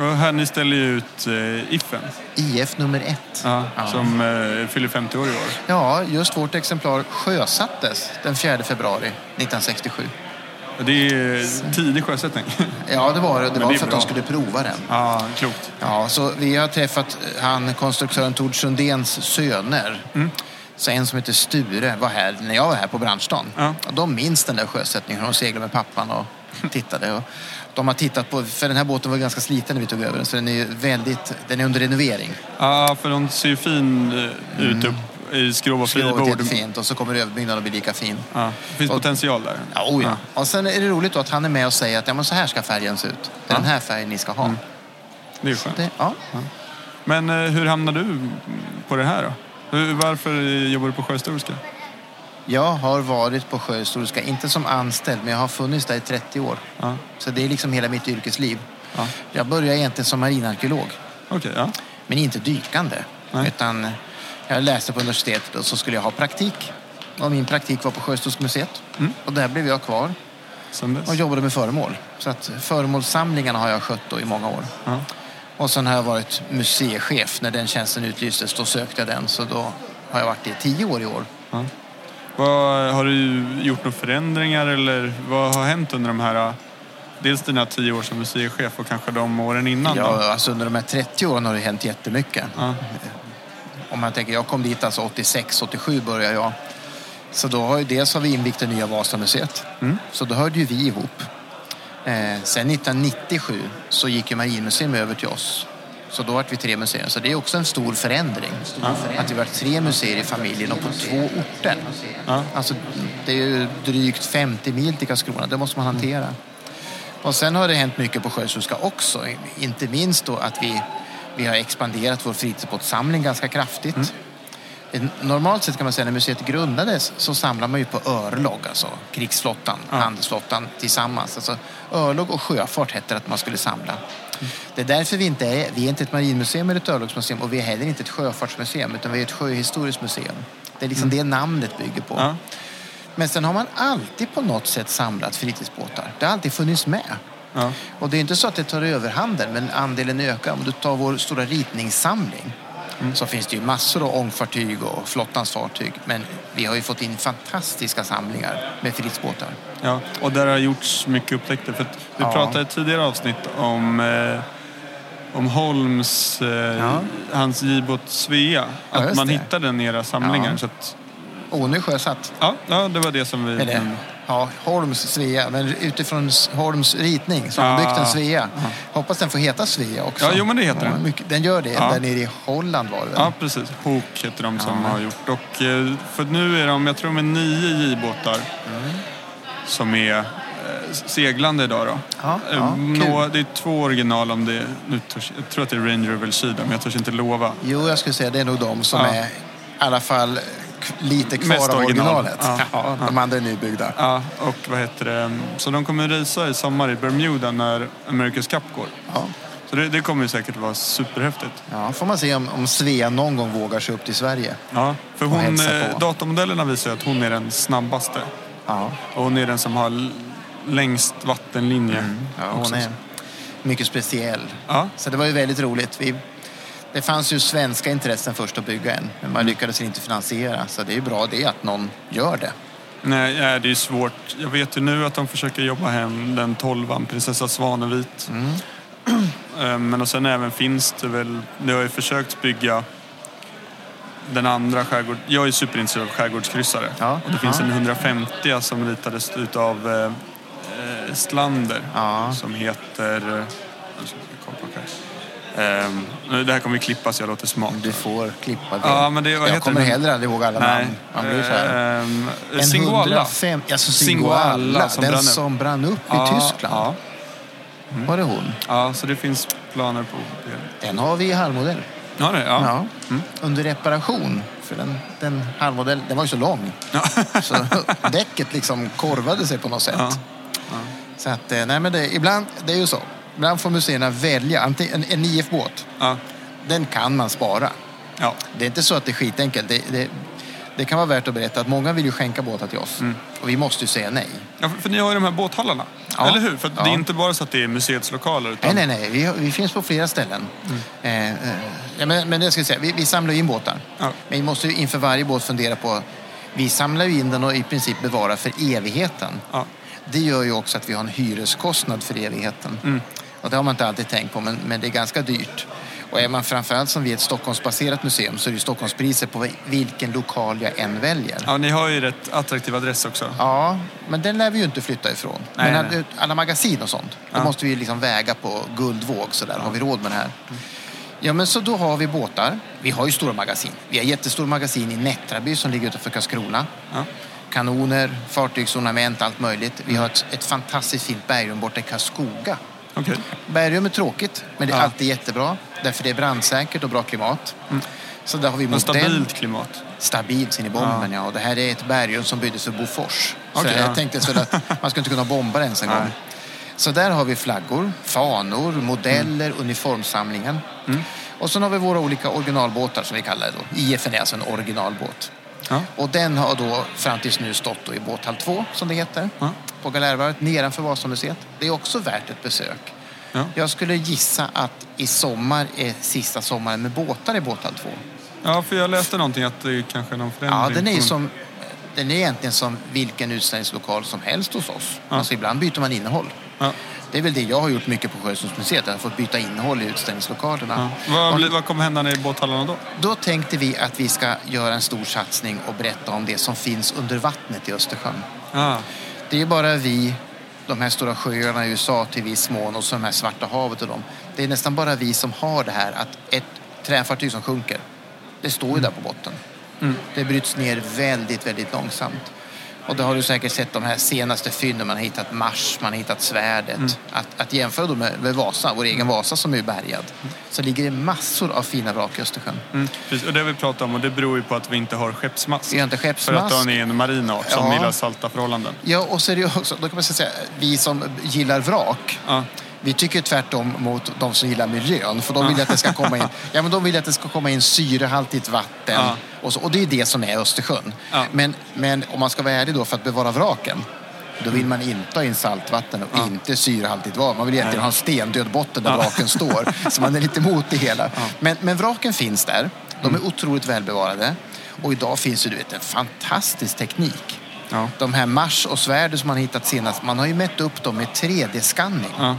Och här, ni ställer ju ut eh, Iffen, IF nummer ett. ja, Ja. som eh, fyller 50 år i år. Ja, just vårt exemplar sjösattes den 4 februari 1967. Och Det är tidig sjösättning. Ja, det var det. Det var det för att bra. de skulle prova den. ja, klokt. Ja, så vi har träffat han, konstruktören Tord Sundéns söner. Mm. Så en som heter Sture var här när jag var här på branschdagen. Ja. De minns den där sjösättningen. De seglade med pappan och tittade. Och de har tittat på, för den här båten var ganska sliten när vi tog över den. Så den är väldigt, den är under renovering. Ja, för de ser ju fin eh, ut upp i skrov och Skrovet är fribord. jättefint och så kommer överbyggnaden att bli lika fin. Ja, det finns Och- potential där. Ja, oh ja. Och sen är det roligt att han är med och säger att ja, men så här ska färgen se ut. Det är den här färgen ni ska ha. Det är skönt. Det, ja. Men eh, hur hamnade du på det här då? Hur, varför jobbar du på Sjöhistoriska? Jag har varit på Sjöhistoriska, inte som anställd, men jag har funnits där i 30 år. Ja, Så det är liksom hela mitt yrkesliv. ja. Jag började egentligen som marinarkeolog, okej. ja. men inte dykande. Nej. Utan jag läste på universitetet och så skulle jag ha praktik. Och min praktik var på Sjöhistoriska museet. Mm. Och där blev jag kvar och jobbade med föremål. Så att föremålssamlingarna har jag skött i många år. Ja. Och sen har jag varit museichef. När den tjänsten utlystes då sökte jag den. Så då har jag varit det i tio år i år. Vad, har du gjort några förändringar eller vad har hänt under de här, eh, dels dina tio år som museichef och kanske de åren innan? då? Ja, alltså under de här 30 åren har det hänt jättemycket. Ja. Om man tänker, jag kom dit alltså 86, 87 började jag. Så då har ju dels har vi invigt det nya Vasamuseet. Mm. Så då hörde ju vi ihop. Eh, sen 1997 så gick ju Marinmuseum över till oss. Så då var vi tre museer. Så det är också en stor förändring. Att vi var tre museer i familjen och på två orter. Ja. Alltså, det är ju drygt 50 mil till Karlskrona. Det måste man hantera. Och sen har det hänt mycket på Sjöhistoriska också. Inte minst då att vi, vi har expanderat vår fritidsbåtssamling ganska kraftigt. En- Normalt sett kan man säga när museet grundades så samlar man ju på örlog, alltså krigsflottan, handelsflottan tillsammans. Alltså, örlog och sjöfart hette det att man skulle samla. Det är därför vi inte är, vi är inte ett marinmuseum eller ett örlogsmuseum och vi är heller inte ett sjöfartsmuseum utan vi är ett sjöhistoriskt museum. Det är liksom det namnet bygger på. Ja. Men sen har man alltid på något sätt samlat fritidsbåtar. Det har alltid funnits med. Ja. Och det är inte så att det tar överhanden, men andelen ökar. Om du tar vår stora ritningssamling så finns det ju massor av ångfartyg och flottans fartyg. Men vi har ju fått in fantastiska samlingar med fritidsbåtar. Ja, och där har gjorts mycket upptäckter. För vi Ja. pratade i ett tidigare avsnitt om, eh, om Holms, eh, Ja. hans J-båt Svea. Att man det. hittade den i era samlingar. Ja. Så att, Ånö sjösatt. ja, ja, det var det som vi... Eller, ja, Holms Svea, men utifrån Holms ritning så har Ja. byggt en Svea. Hoppas den får heta Svea också. Ja, jo, men det heter den. Mycket, den gör det. Ja. Där nere i Holland var det väl? Ja, precis. Hook heter de som har gjort. Och, eh, för nu är de, jag tror de är nio J-båtar Mm. som är eh, seglande idag. Då. Ja, Eh, ja, nå, kul. det är två original om det nu törs, Jag tror att det är Ranger och Velshida, men jag törs inte lova. Jo, jag skulle säga det är nog de som Ja. är i alla fall lite kvar Mest av original. originalet. Ja. Ja, de andra är nybyggda. Ja, och vad heter det? Så de kommer resa i sommar i Bermuda när America's Cup går. Ja. Så det, det kommer säkert vara superhäftigt. Ja, får man se om, om Svea någon gång vågar sig upp till Sverige. Ja, för hon, eh, datamodellerna visar att hon är den snabbaste. Ja, Och hon är den som har längst vattenlinje. Mm. ja också. hon är mycket speciell. Ja, Så det var ju väldigt roligt. Vi, det fanns ju svenska intressen först att bygga en, men man lyckades inte finansiera. Så det är ju bra det att någon gör det. nej, det är svårt. Jag vet ju nu att de försöker jobba hem den tolvan, Prinsessa Svanevit. Mm. Eh, Men och sen även finns det väl, det har ju försökt bygga den andra skärgård... Jag är superintresserad av skärgårdskryssare. Ja. Och det finns Ja. en 150 som ritades utav eh, eh, Slander. Ja. Som heter... på det här. Det kommer ju klippas, jag låter smart. Du får klippa det. Ja, men det, vad jag heter kommer den? heller aldrig ihåg alla Nej. namn. Man blir så här. Ehm, En Singoalla. 105, alltså Singoalla Singoalla, som den brann som brann upp i Ja, Tyskland. Ja, Var det hon? ja, så det finns planer på det. Den har vi i halvmodell. Ja, det, ja. Ja. Under reparation För den, den halvmodell, den var ju så lång. Så däcket liksom korvade sig på något sätt. Ja. Så att, eh, nej men det, ibland, det är ju så. Ibland får museerna välja. Antingen, en, en IF-båt, Ja. den kan man spara. Ja. Det är inte så att det är skitenkelt. Det, det, det kan vara värt att berätta att många vill ju skänka båtar till oss. Mm. Och vi måste ju säga nej. Ja, för, för ni har ju de här båthallarna. Ja. Eller hur? För Ja. det är inte bara så att det är museets lokaler. Utan... Nej, nej, nej. Vi, vi finns på flera ställen. Eh, eh, ja, men, men det ska jag säga, vi, vi samlar ju in båtar. Ja. Men vi måste ju inför varje båt fundera på... Vi samlar ju in den och i princip bevarar för evigheten. Det gör ju också att vi har en hyreskostnad för evigheten. Mm. Och det har man inte alltid tänkt på, men, men det är ganska dyrt. Och är man framförallt som vi ett Stockholmsbaserat museum så är det ju Stockholmspriser på vilken lokal jag än väljer. ja, ni har ju rätt attraktiv adress också. Ja, men den lär vi ju inte flytta ifrån. Nej, men nej. alla- magasin och sånt, då Ja. måste vi liksom väga på guldvåg. Så där. Har vi råd med det här? Ja, men så då har vi båtar. Vi har ju stora magasin. Vi har jättestora magasin i Nättraby som ligger utanför Karlskrona. Ja. Kanoner, fartygsornament, allt möjligt. Vi har ett, ett fantastiskt fint bergrum borta i Karlskoga. Okej. Bergrum är tråkigt, men det är Ja. alltid jättebra. Därför det är brandsäkert och bra klimat. Så där har vi Men stabilt klimat. Stabilt sin i bomben, ja. Och det här är ett bergrum som byggdes för Bofors. Okej, så ja. jag tänkte väl att man skulle inte kunna bomba det ens en gång. Så där har vi flaggor, fanor, modeller, Mm. uniformsamlingen. Och sen har vi våra olika originalbåtar som vi kallar det då. IFN är alltså en originalbåt. Ja. Och den har då fram tills nu stått i båthall 2, som det heter, Ja. på Galärvarvet nedanför Vasamuseet. Det är också värt ett besök. Ja. Jag skulle gissa att i sommar är sista sommaren med båtar i båthall 2. ja, för jag läste någonting att det är kanske är någon förändring. Ja, den är som, den är egentligen som vilken utställningslokal som helst hos oss. Ja. Alltså ibland byter man innehåll. Ja. Det är väl det jag har gjort mycket på Sjösundsmuseet, jag har fått byta innehåll i utställningslokalerna. Ja. Vad, vad kommer hända i båthallarna då? Då tänkte vi att vi ska göra en stor satsning och berätta om det som finns under vattnet i Östersjön. Ah. Det är bara vi, de här stora sjöarna i USA till viss mån och så de här Svarta havet och dem. Det är nästan bara vi som har det här att ett träfartyg som sjunker, det står ju där på botten. Det bryts ner väldigt, väldigt långsamt. Och då har du säkert sett de här senaste fynden. Man har hittat Mars, man har hittat svärdet. Att, att jämföra då med, med Vasa, vår egen Vasa som är bärgad, så ligger det massor av fina vrak i Östersjön. Mm. Precis. Och det vi pratar om och det beror ju på att vi inte har skeppsmask. Vi har inte För att skeppsmask. den är en marin art som Ja. gillar salta förhållanden. Ja, och så är det ju också, då kan man säga, vi som gillar vrak, Ja. Vi tycker tvärtom mot de som gillar miljön. För de vill att det ska komma in, ja, men de vill att det ska komma in syrehaltigt vatten. Ja. Och, så, och det är det som är Östersjön. Ja. Men, men om man ska vara ärlig då, för att bevara vraken, då vill man inte ha in saltvatten och Ja. inte syrehaltigt vatten. Man vill egentligen ha en stendöd botten där vraken står. Så man är lite emot det hela. Men, men vraken finns där. De är otroligt välbevarade. Och idag finns ju du vet, en fantastisk teknik. Ja. De här Mars och svärd som man hittat senast, man har ju mätt upp dem med 3D-skanning. Ja.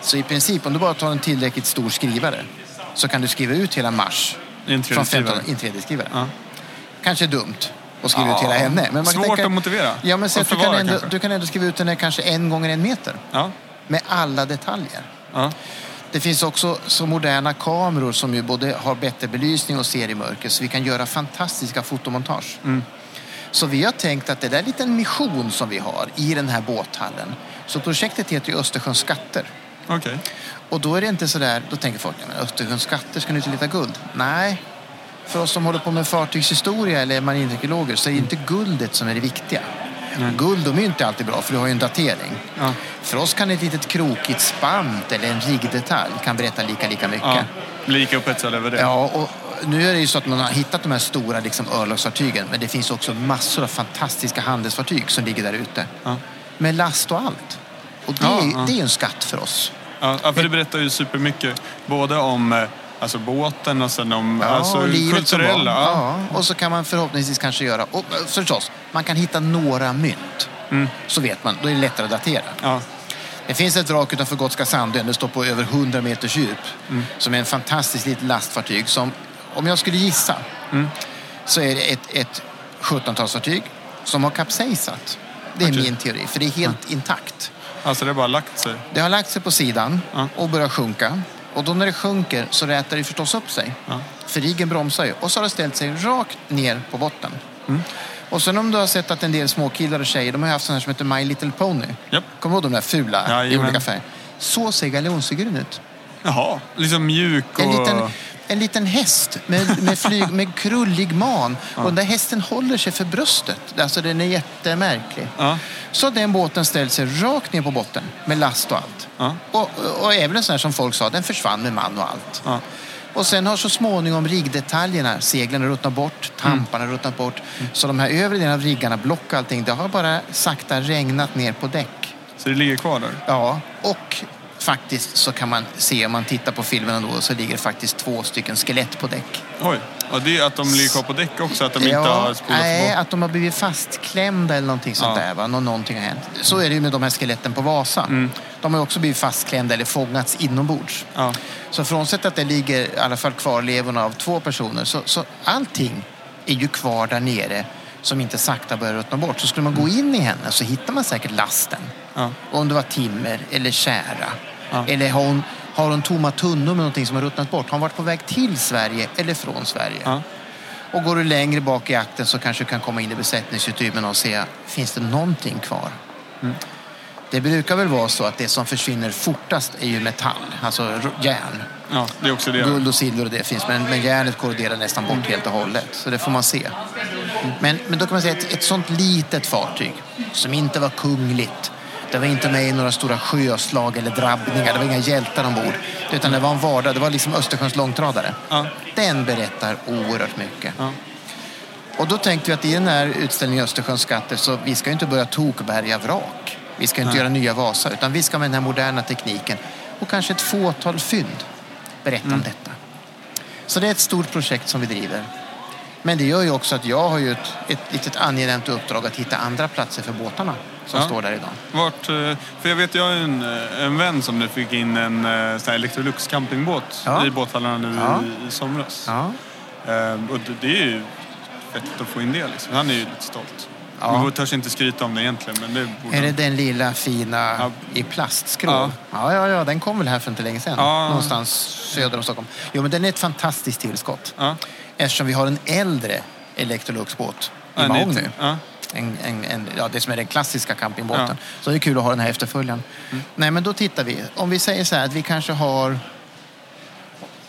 Så i princip, om du bara tar en tillräckligt stor skrivare så kan du skriva ut hela Mars en från 3D-skrivare. 15 i en 3D-skrivare. Ja. Kanske dumt att skriva Ja. ut hela henne. Men man Svårt tänka- att motivera. Ja, men så att du, kan ändå, kanske. du kan ändå skriva ut henne kanske en gånger en meter. Ja. Med alla detaljer. Det finns också så moderna kameror som ju både har bättre belysning och ser i mörker så vi kan göra fantastiska fotomontage. Mm. Så vi har tänkt att det där är en liten mission som vi har i den här båthallen. Så projektet heter ju Östersjöns skatter. Okej. Och då är det inte så där, då tänker folk, "Nej, men Östersjöns skatter, ska ni inte leta guld? Nej, för oss som håller på med fartygshistoria eller marinarkeologer så är det inte guldet som är det viktiga. Guld och mynt är alltid bra för du har ju en datering. Ja. För oss kan ett litet krokigt spant eller en riggdetalj kan berätta lika, lika mycket. Ja. Lika upphetsad över det. Ja, och nu är det ju så att man har hittat de här stora liksom, örlogsfartygen men det finns också massor av fantastiska handelsfartyg som ligger där ute. Ja. Med last och allt. Och det, Ja, är, ja. det är en skatt för oss. Ja, ja, för det berättar ju supermycket. Både om eh, alltså, båten och sen om alltså, som var. kulturella. Ja. Ja, och så kan man förhoppningsvis kanske göra, och eh, förstås, man kan hitta några mynt. Mm. Så vet man, då är det lättare att datera. Ja. Det finns ett vrak utanför Gotska Sandön, det står på över 100 meters djup. Mm. Som är en fantastiskt litet lastfartyg som, om jag skulle gissa, Mm. så är det ett, ett 17-talsfartyg som har kapsejsat. Det är min teori, för det är helt intakt. Alltså det har bara lagt sig. Det har lagt sig på sidan Ja. och börjar sjunka. Och då när det sjunker så rätar det förstås upp sig. Ja. För riggen bromsar ju. Och så har det ställt sig rakt ner på botten. Mm. Och sen om du har sett att en del småkillar och tjejer, de har haft sådana här som heter My Little Pony. Japp. Kommer du ihåg de där fula i Jajamän. olika färger? Så ser galeonsfiguren ut. Jaha, liksom mjuk och... En liten, en liten häst med, med, flyg, med krullig man. Och den där hästen håller sig för bröstet. Alltså den är jättemärklig. Ja. Så den båten ställt sig rakt ner på botten med last och allt. Ja. Och, och även en sån här som folk sa, den försvann med man och allt. Ja. Och sen har så småningom riggdetaljerna, seglen har ruttnat bort, tamparna har ruttnat bort. Så de här övre delarna av riggarna, block och allting, det har bara sakta regnat ner på däck. Så det ligger kvar där? Ja, och faktiskt så kan man se om man tittar på filmen då så ligger det faktiskt två stycken skelett på däck. Oj. Och det är att de ligger kvar på däck också? Att de inte har spolats nej, att de har blivit fastklämda eller någonting sånt Ja. där. Va? Nå- någonting har hänt. Så är det ju med de här skeletten på Vasa. Mm. De har också blivit fastklämda eller fångats inombords. Ja. Så frånsett att det ligger i alla fall kvarlevorna av två personer så, så allting är ju kvar där nere som inte sakta börjar ruttna bort. Så skulle man gå in i henne så hittar man säkert lasten. Ja. Om det var timmer eller kära. Ja. Eller har hon, har hon tomma tunnor med någonting som har ruttnat bort? Har hon varit på väg till Sverige eller från Sverige? Ja. Och går du längre bak i akten så kanske du kan komma in i besättningsutrymmen och se, finns det någonting kvar? Mm. Det brukar väl vara så att det som försvinner fortast är ju metall, alltså järn. ja, det är också det. Guld och silver och det finns, men, men järnet korroderar nästan bort helt och hållet. Så det får man se. Men, men då kan man säga att ett sånt litet fartyg som inte var kungligt, det var inte med i några stora sjöslag eller drabbningar, det var inga hjältar ombord. Utan det var en vardag, det var liksom Östersjöns långtradare. Ja. Den berättar oerhört mycket. Ja. Och då tänkte vi att i den här utställningen Östersjöns skatter så vi ska ju inte börja tokbärga vrak. Vi ska inte Nej. göra nya Vasa utan vi ska med den här moderna tekniken och kanske ett fåtal fynd berätta Mm. om detta. Så det är ett stort projekt som vi driver. Men det gör ju också att jag har ju ett, ett litet angenämt uppdrag att hitta andra platser för båtarna som Ja. står där idag. Vart, eh, för jag vet, jag har en, eh, en vän som nu fick in en eh, sån här Electrolux campingbåt Ja. i båthallarna nu Ja. i, i somras. Ja. Eh, och det, är ju fett att få in det liksom. Han är ju lite stolt. Ja. Man törs inte skryta om det egentligen, men det borde Är det den lilla fina Ja. i plastskrov? Ja. Ja. ja, ja, den kom väl här för inte länge sedan. Ja. Någonstans söder om Stockholm. Jo, men den är ett fantastiskt tillskott. Ja. Eftersom vi har en äldre Electrolux-båt i Ja, liten- Ja. En, en, en, ja, det som är den klassiska campingbåten. Ja. Så det är kul att ha den här efterföljaren. Nej, men då tittar vi. Om vi säger så här att vi kanske har,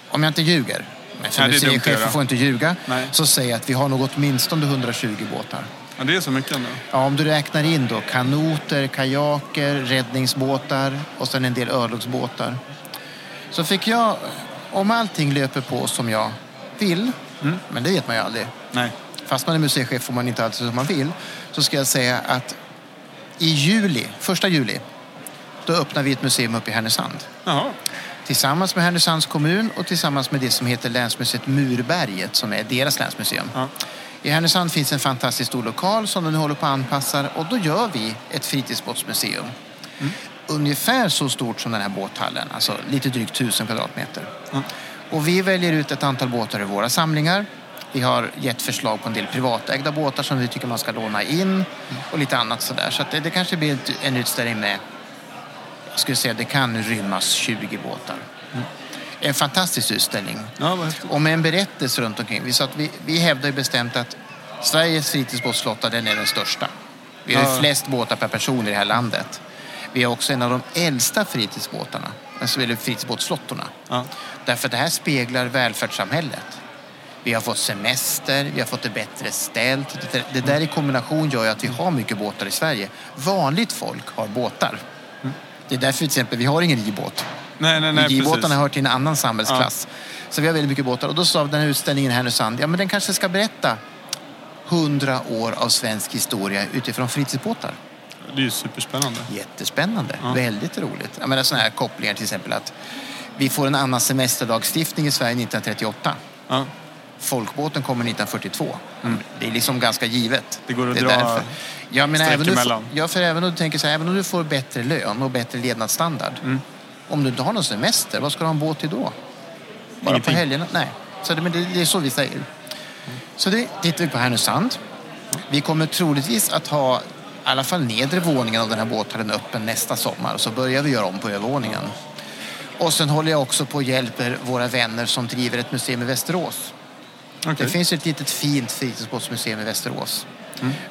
om jag inte ljuger, museichefer göra. får inte ljuga, Nej. så säger jag att vi har nog åtminstone 120 båtar. ja, det är så mycket ändå. Ja, om du räknar in då kanoter, kajaker, räddningsbåtar och sen en del örlogsbåtar. Så fick jag, om allting löper på som jag vill, Mm. men det vet man ju aldrig. Nej. Fast man är museichef får man inte alltid som man vill. Så ska jag säga att i juli, första juli, då öppnar vi ett museum uppe i Härnösand. Jaha. Tillsammans med Härnösands kommun och tillsammans med det som heter Länsmuseet Murberget som är deras länsmuseum. Ja. I Härnösand finns en fantastiskt stor lokal som de nu håller på att anpassa och då gör vi ett fritidsbåtsmuseum. Ungefär så stort som den här båthallen, alltså lite drygt tusen kvadratmeter. Ja. Och vi väljer ut ett antal båtar ur våra samlingar. Vi har gett förslag på en del privatägda båtar som vi tycker man ska låna in och lite annat sådär. Så det, det kanske blir en utställning med, jag skulle säga det kan rymmas 20 båtar. En fantastisk utställning Ja, och med en berättelse runt omkring. Så att vi, vi hävdar bestämt att Sveriges fritidsbåtsflotta den är den största. Vi har Ja. flest båtar per person i det här landet. Vi har också en av de äldsta fritidsbåtarna, alltså fritidsbåtsflottorna. Ja. Därför att det här speglar välfärdssamhället. Vi har fått semester, vi har fått det bättre ställt. Det, där i kombination gör ju att vi har mycket båtar i Sverige. Vanligt folk har båtar. Det är därför till exempel vi har ingen ribåt. Nej, nej, nej, Ribåtarna hör till en annan samhällsklass. Så vi har väldigt mycket båtar. Och då sa den här utställningen i Härnösand, ja men den kanske ska berätta hundra år av svensk historia utifrån fritidsbåtar. Det är ju superspännande. Jättespännande, Ja. väldigt roligt. Jag menar sådana här kopplingar till exempel att vi får en annan semesterlagstiftning i Sverige 1938. Ja. Folkbåten kommer 1942. Det är liksom ganska givet. Det går att är dra Jag menar, streck även om du, får- emellan. ja, för även om du tänker så här, även om du får bättre lön och bättre levnadsstandard. Mm. Om du inte har någon semester, vad ska du ha en båt till då? Bara Ingenting. på helgerna? Nej. Så det, men det, det är så vi säger. Så det tittar vi på Härnösand. Vi kommer troligtvis att ha i alla fall nedre våningen av den här båthallen öppen nästa sommar. Så börjar vi göra om på övervåningen. Och sen håller jag också på och hjälper våra vänner som driver ett museum i Västerås. Okej. Det finns ett litet fint fritidsbåtsmuseum i Västerås.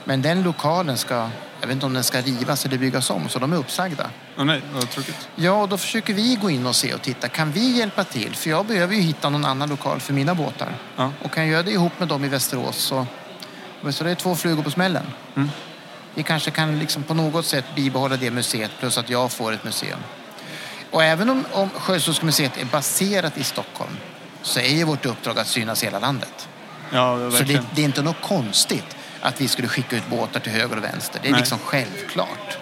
Men den lokalen ska jag vet inte om den ska rivas eller byggas om, så de är uppsagda. Åh nej, vad tråkigt. Ja, och då försöker vi gå in och se och titta. Kan vi hjälpa till? För jag behöver ju hitta någon annan lokal för mina båtar. Ja. Och kan jag göra det ihop med dem i Västerås så, så det är två flugor på smällen. Mm. Vi kanske kan liksom på något sätt bibehålla det museet plus att jag får ett museum. Och även om, om Sjöhistoriska museet är baserat i Stockholm så är ju vårt uppdrag att synas i hela landet. Ja, Så det, det är inte något konstigt att vi skulle skicka ut båtar till höger och vänster. Det är Nej. liksom självklart.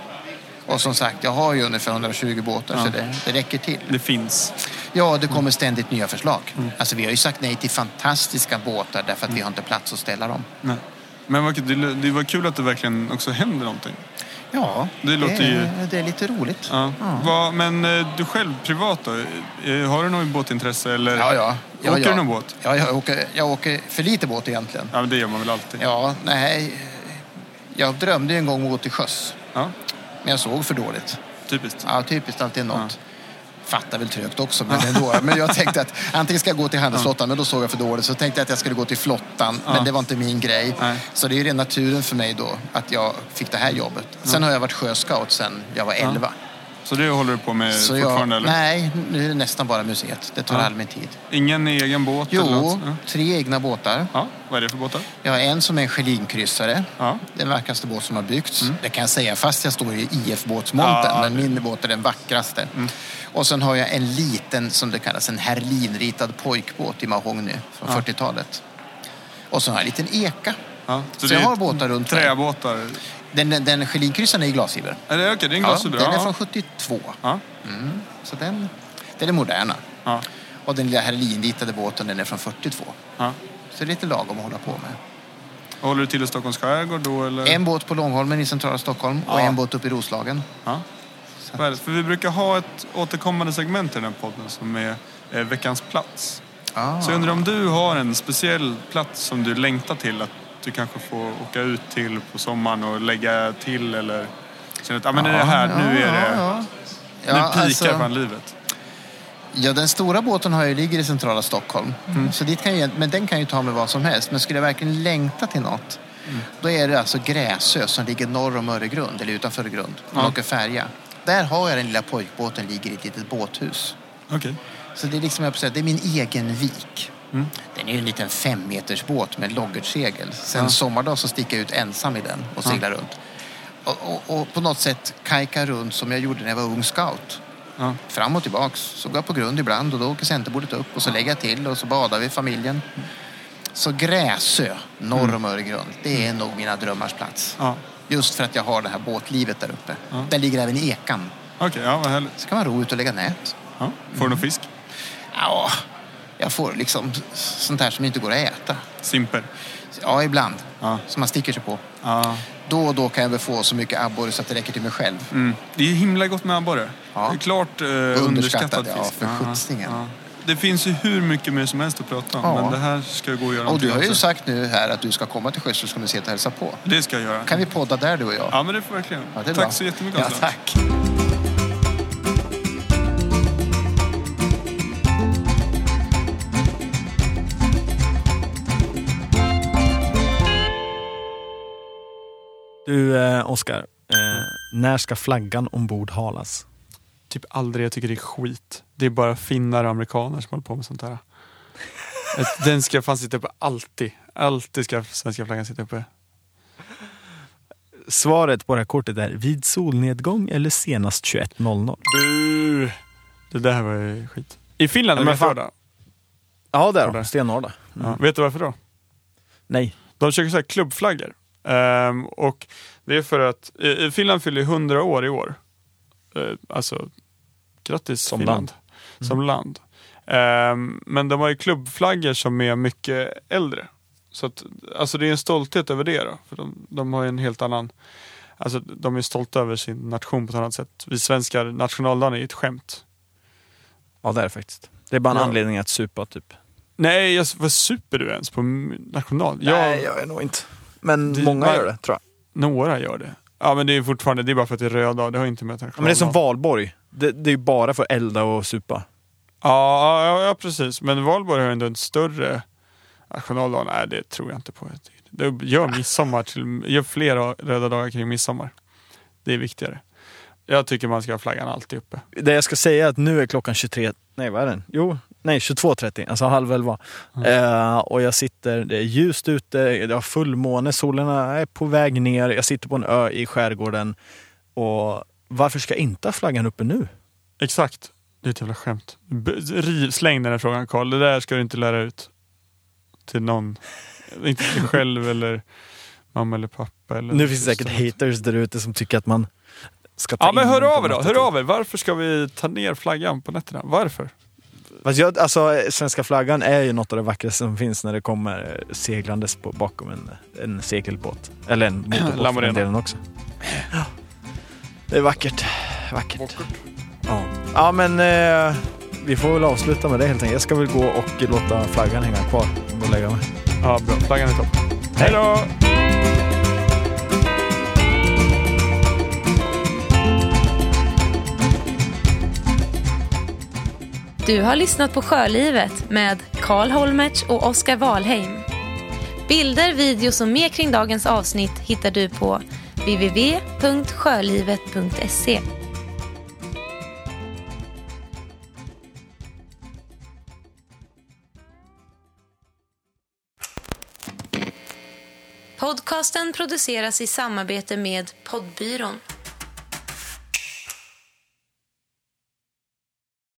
Och som sagt, jag har ju ungefär 120 båtar så det, det räcker till. Det finns. Ja, det kommer ständigt nya förslag. Mm. Alltså vi har ju sagt nej till fantastiska båtar därför att vi har inte plats att ställa dem. Nej. Men det, det var kul att det verkligen också händer någonting. Ja, Det låter ju- det är lite roligt. Ja. Vad- men eh, du själv privat då? Eh, Har du något båtintresse eller Ja, ja. ja, åker ja. du någon båt? Ja, jag åker, jag åker för lite båt egentligen. Ja, men det gör man väl alltid? Ja, nej. Jag drömde en gång om att gå till sjöss. Ja, Men jag såg för dåligt. typiskt. Ja, typiskt alltid något. Fattar väl trögt också, men ändå. Men jag tänkte att antingen ska jag gå till handelsflottan, men då såg jag för dåligt. Så tänkte jag att jag skulle gå till flottan, men det var inte min grej. Nej. Så det är ju ren naturen för mig då, att jag fick det här jobbet. Sen har jag varit sjöscout sen jag var 11. Så det håller du på med Så jag, fortfarande? eller? nej, nu är det nästan bara museet. Det tar Ja. all min tid. Ingen egen båt? eller Jo? Ja. tre egna båtar. ja. Vad är det för båtar? Jag har en som är en Schelin-kryssare. Ja. Den vackraste båt som har byggts. Det kan jag säga fast jag står i IF-båtsmontern. Ja, men min båt är den vackraste. Och sen har jag en liten, som det kallas, en herlinritad pojkbåt i mahogny från 40-talet. Och så har jag en liten eka. Ja. Så det jag har båtar runt. Träbåtar? Den, den, den Schelin-kryssaren är i glasfiber. Är det, okej, det är en Ja, glasfiber? den är ja. från 72. Ja. Så den, den är moderna. Ja. Och den lilla herlinritade båten den är från 42. Ja. Så det är lite lagom att hålla på med. Håller du till i Stockholms skärgård då? Eller? En båt på Långholmen i centrala Stockholm och Ja. en båt uppe i Roslagen. Ja. För vi brukar ha ett återkommande segment i den här podden som är eh, veckans plats. Ah. Så jag undrar om du har en speciell plats som du längtar till att du kanske får åka ut till på sommaren och lägga till eller känner att ah, men det är det här, nu är det, Ja, nu ja. pikar alltså, fan livet. ja, den stora båten har jag ligger i centrala Stockholm. Mm. Så dit kan jag, men den kan ju ta med vad som helst. Men skulle jag verkligen längta till något, Mm. då är det alltså Gräsö som ligger norr om Öregrund, eller utanför Öregrund. Man Ja. åker färja. Där har jag den lilla pojkbåten, ligger i ett litet båthus. Okej. Så det är liksom, jag säga, det är min egen vik. Mm. Den är ju en liten femmeters båt med loggertsegel. Sen Ja. sommardag så sticker jag ut ensam i den och Ja. seglar runt. Och, och, och på något sätt kajka runt som jag gjorde när jag var ung scout. Ja. Fram och tillbaks. Så går jag på grund ibland och då åker centerbordet upp och så lägger jag till och så badar vi familjen. Så Gräsö, norr om Öregrund, det är nog mina drömmars plats. Ja. Just för att jag har det här båtlivet där uppe. Ja. Den ligger även i Ekan. Okej, ja vad härligt. Så kan man ro ut och lägga nät. Ja. Får du någon fisk? Ja, jag får liksom sånt här som inte går att äta. Simper? Ja, ibland. Ja. Som man sticker sig på. Ja. Då och då kan jag väl få så mycket abborre så att det räcker till mig själv. Mm. Det är himla gott med abborre. Ja. Det är klart eh, underskattad ja, fisk. för sjuttsingen. Det finns ju hur mycket mer som helst att prata om. Ja. Men det här ska gå att göra Och du har ju också. sagt nu här att du ska komma till Sjöhistoriska museet och hälsa på. Det ska jag göra. Kan vi podda där du och jag? Ja, men det får verkligen. Ja, Tack bra. så jättemycket. Ja, Anton. tack. Du, eh, Oskar. Eh, när ska flaggan ombord halas? Typ aldrig. Jag tycker det är skit. Det är bara finnar och amerikaner som håller på med sånt här. Den ska fan sitta uppe alltid. Alltid ska svenska flaggan sitta uppe. Svaret på det här kortet är vid solnedgång eller senast 21.00. Bu! Det där var ju skit. I Finland är det lördag. Ja, det är Där. de. Stenhårda. Ja. Vet du varför då? Nej. De köper så här klubbflaggor. Ehm, och det är för att eh, Finland fyller 100 år i år. Eh, alltså, grattis Som Finland. land. Som land. Ehm, men de har ju klubbflaggor som är mycket äldre. Så att, alltså det är en stolthet över det då. För de, de har ju en helt annan, alltså de är stolta över sin nation på ett annat sätt. Vi svenskar, nationaldagen är ju ett skämt. Ja, det är det faktiskt. Det är bara en Ja. anledning att supa typ. Nej, jag, vad super du ens på national? Jag, Nej, jag är nog inte. Men Det- många gör det, tror jag. Några gör det. Ja men det är fortfarande, det är bara för att det är röd dag, det har inte med Ja, men det är som valborg. Det, det är ju bara för att elda och supa. Ja, ja, ja, precis. Men valborg har ändå en större nationaldag. Nej, det tror jag inte på. Det gör midsommar till, gör flera röda dagar kring midsommar. Det är viktigare. Jag tycker man ska ha flaggan alltid uppe. Det jag ska säga är att nu är klockan 23, nej vad är den? Jo, nej 22.30, alltså halv elva. Eh, och jag sitter, det är ljust ute, det har fullmåne, solen är på väg ner, jag sitter på en ö i skärgården. Och varför ska inte flaggan uppe nu? Exakt. Det är ett jävla skämt. B- riv, släng den här frågan Karl. Det där ska du inte lära ut till någon. Inte till dig själv eller mamma eller pappa. Eller Nu finns det säkert haters där ute som tycker att man ska ta Ja men hör av er då. Hör av er. Varför ska vi ta ner flaggan på nätterna? Varför? Fast jag, alltså, svenska flaggan är ju något av det vackraste som finns när det kommer eh, seglandes på, bakom en, en segelbåt. Eller en motorbåt för den delen också. Ja. Det är vackert. Vackert. Ja, ja men eh, vi får väl avsluta med det helt enkelt. Jag ska väl gå och låta flaggan hänga kvar och lägga mig. Ja bra. Flaggan är toppen. Hej då! Du har lyssnat på Sjölivet med Karl Holmertz och Oskar Wahlheim. Bilder, videos och mer kring dagens avsnitt hittar du på www.sjölivet.se. Podcasten produceras i samarbete med Poddbyrån.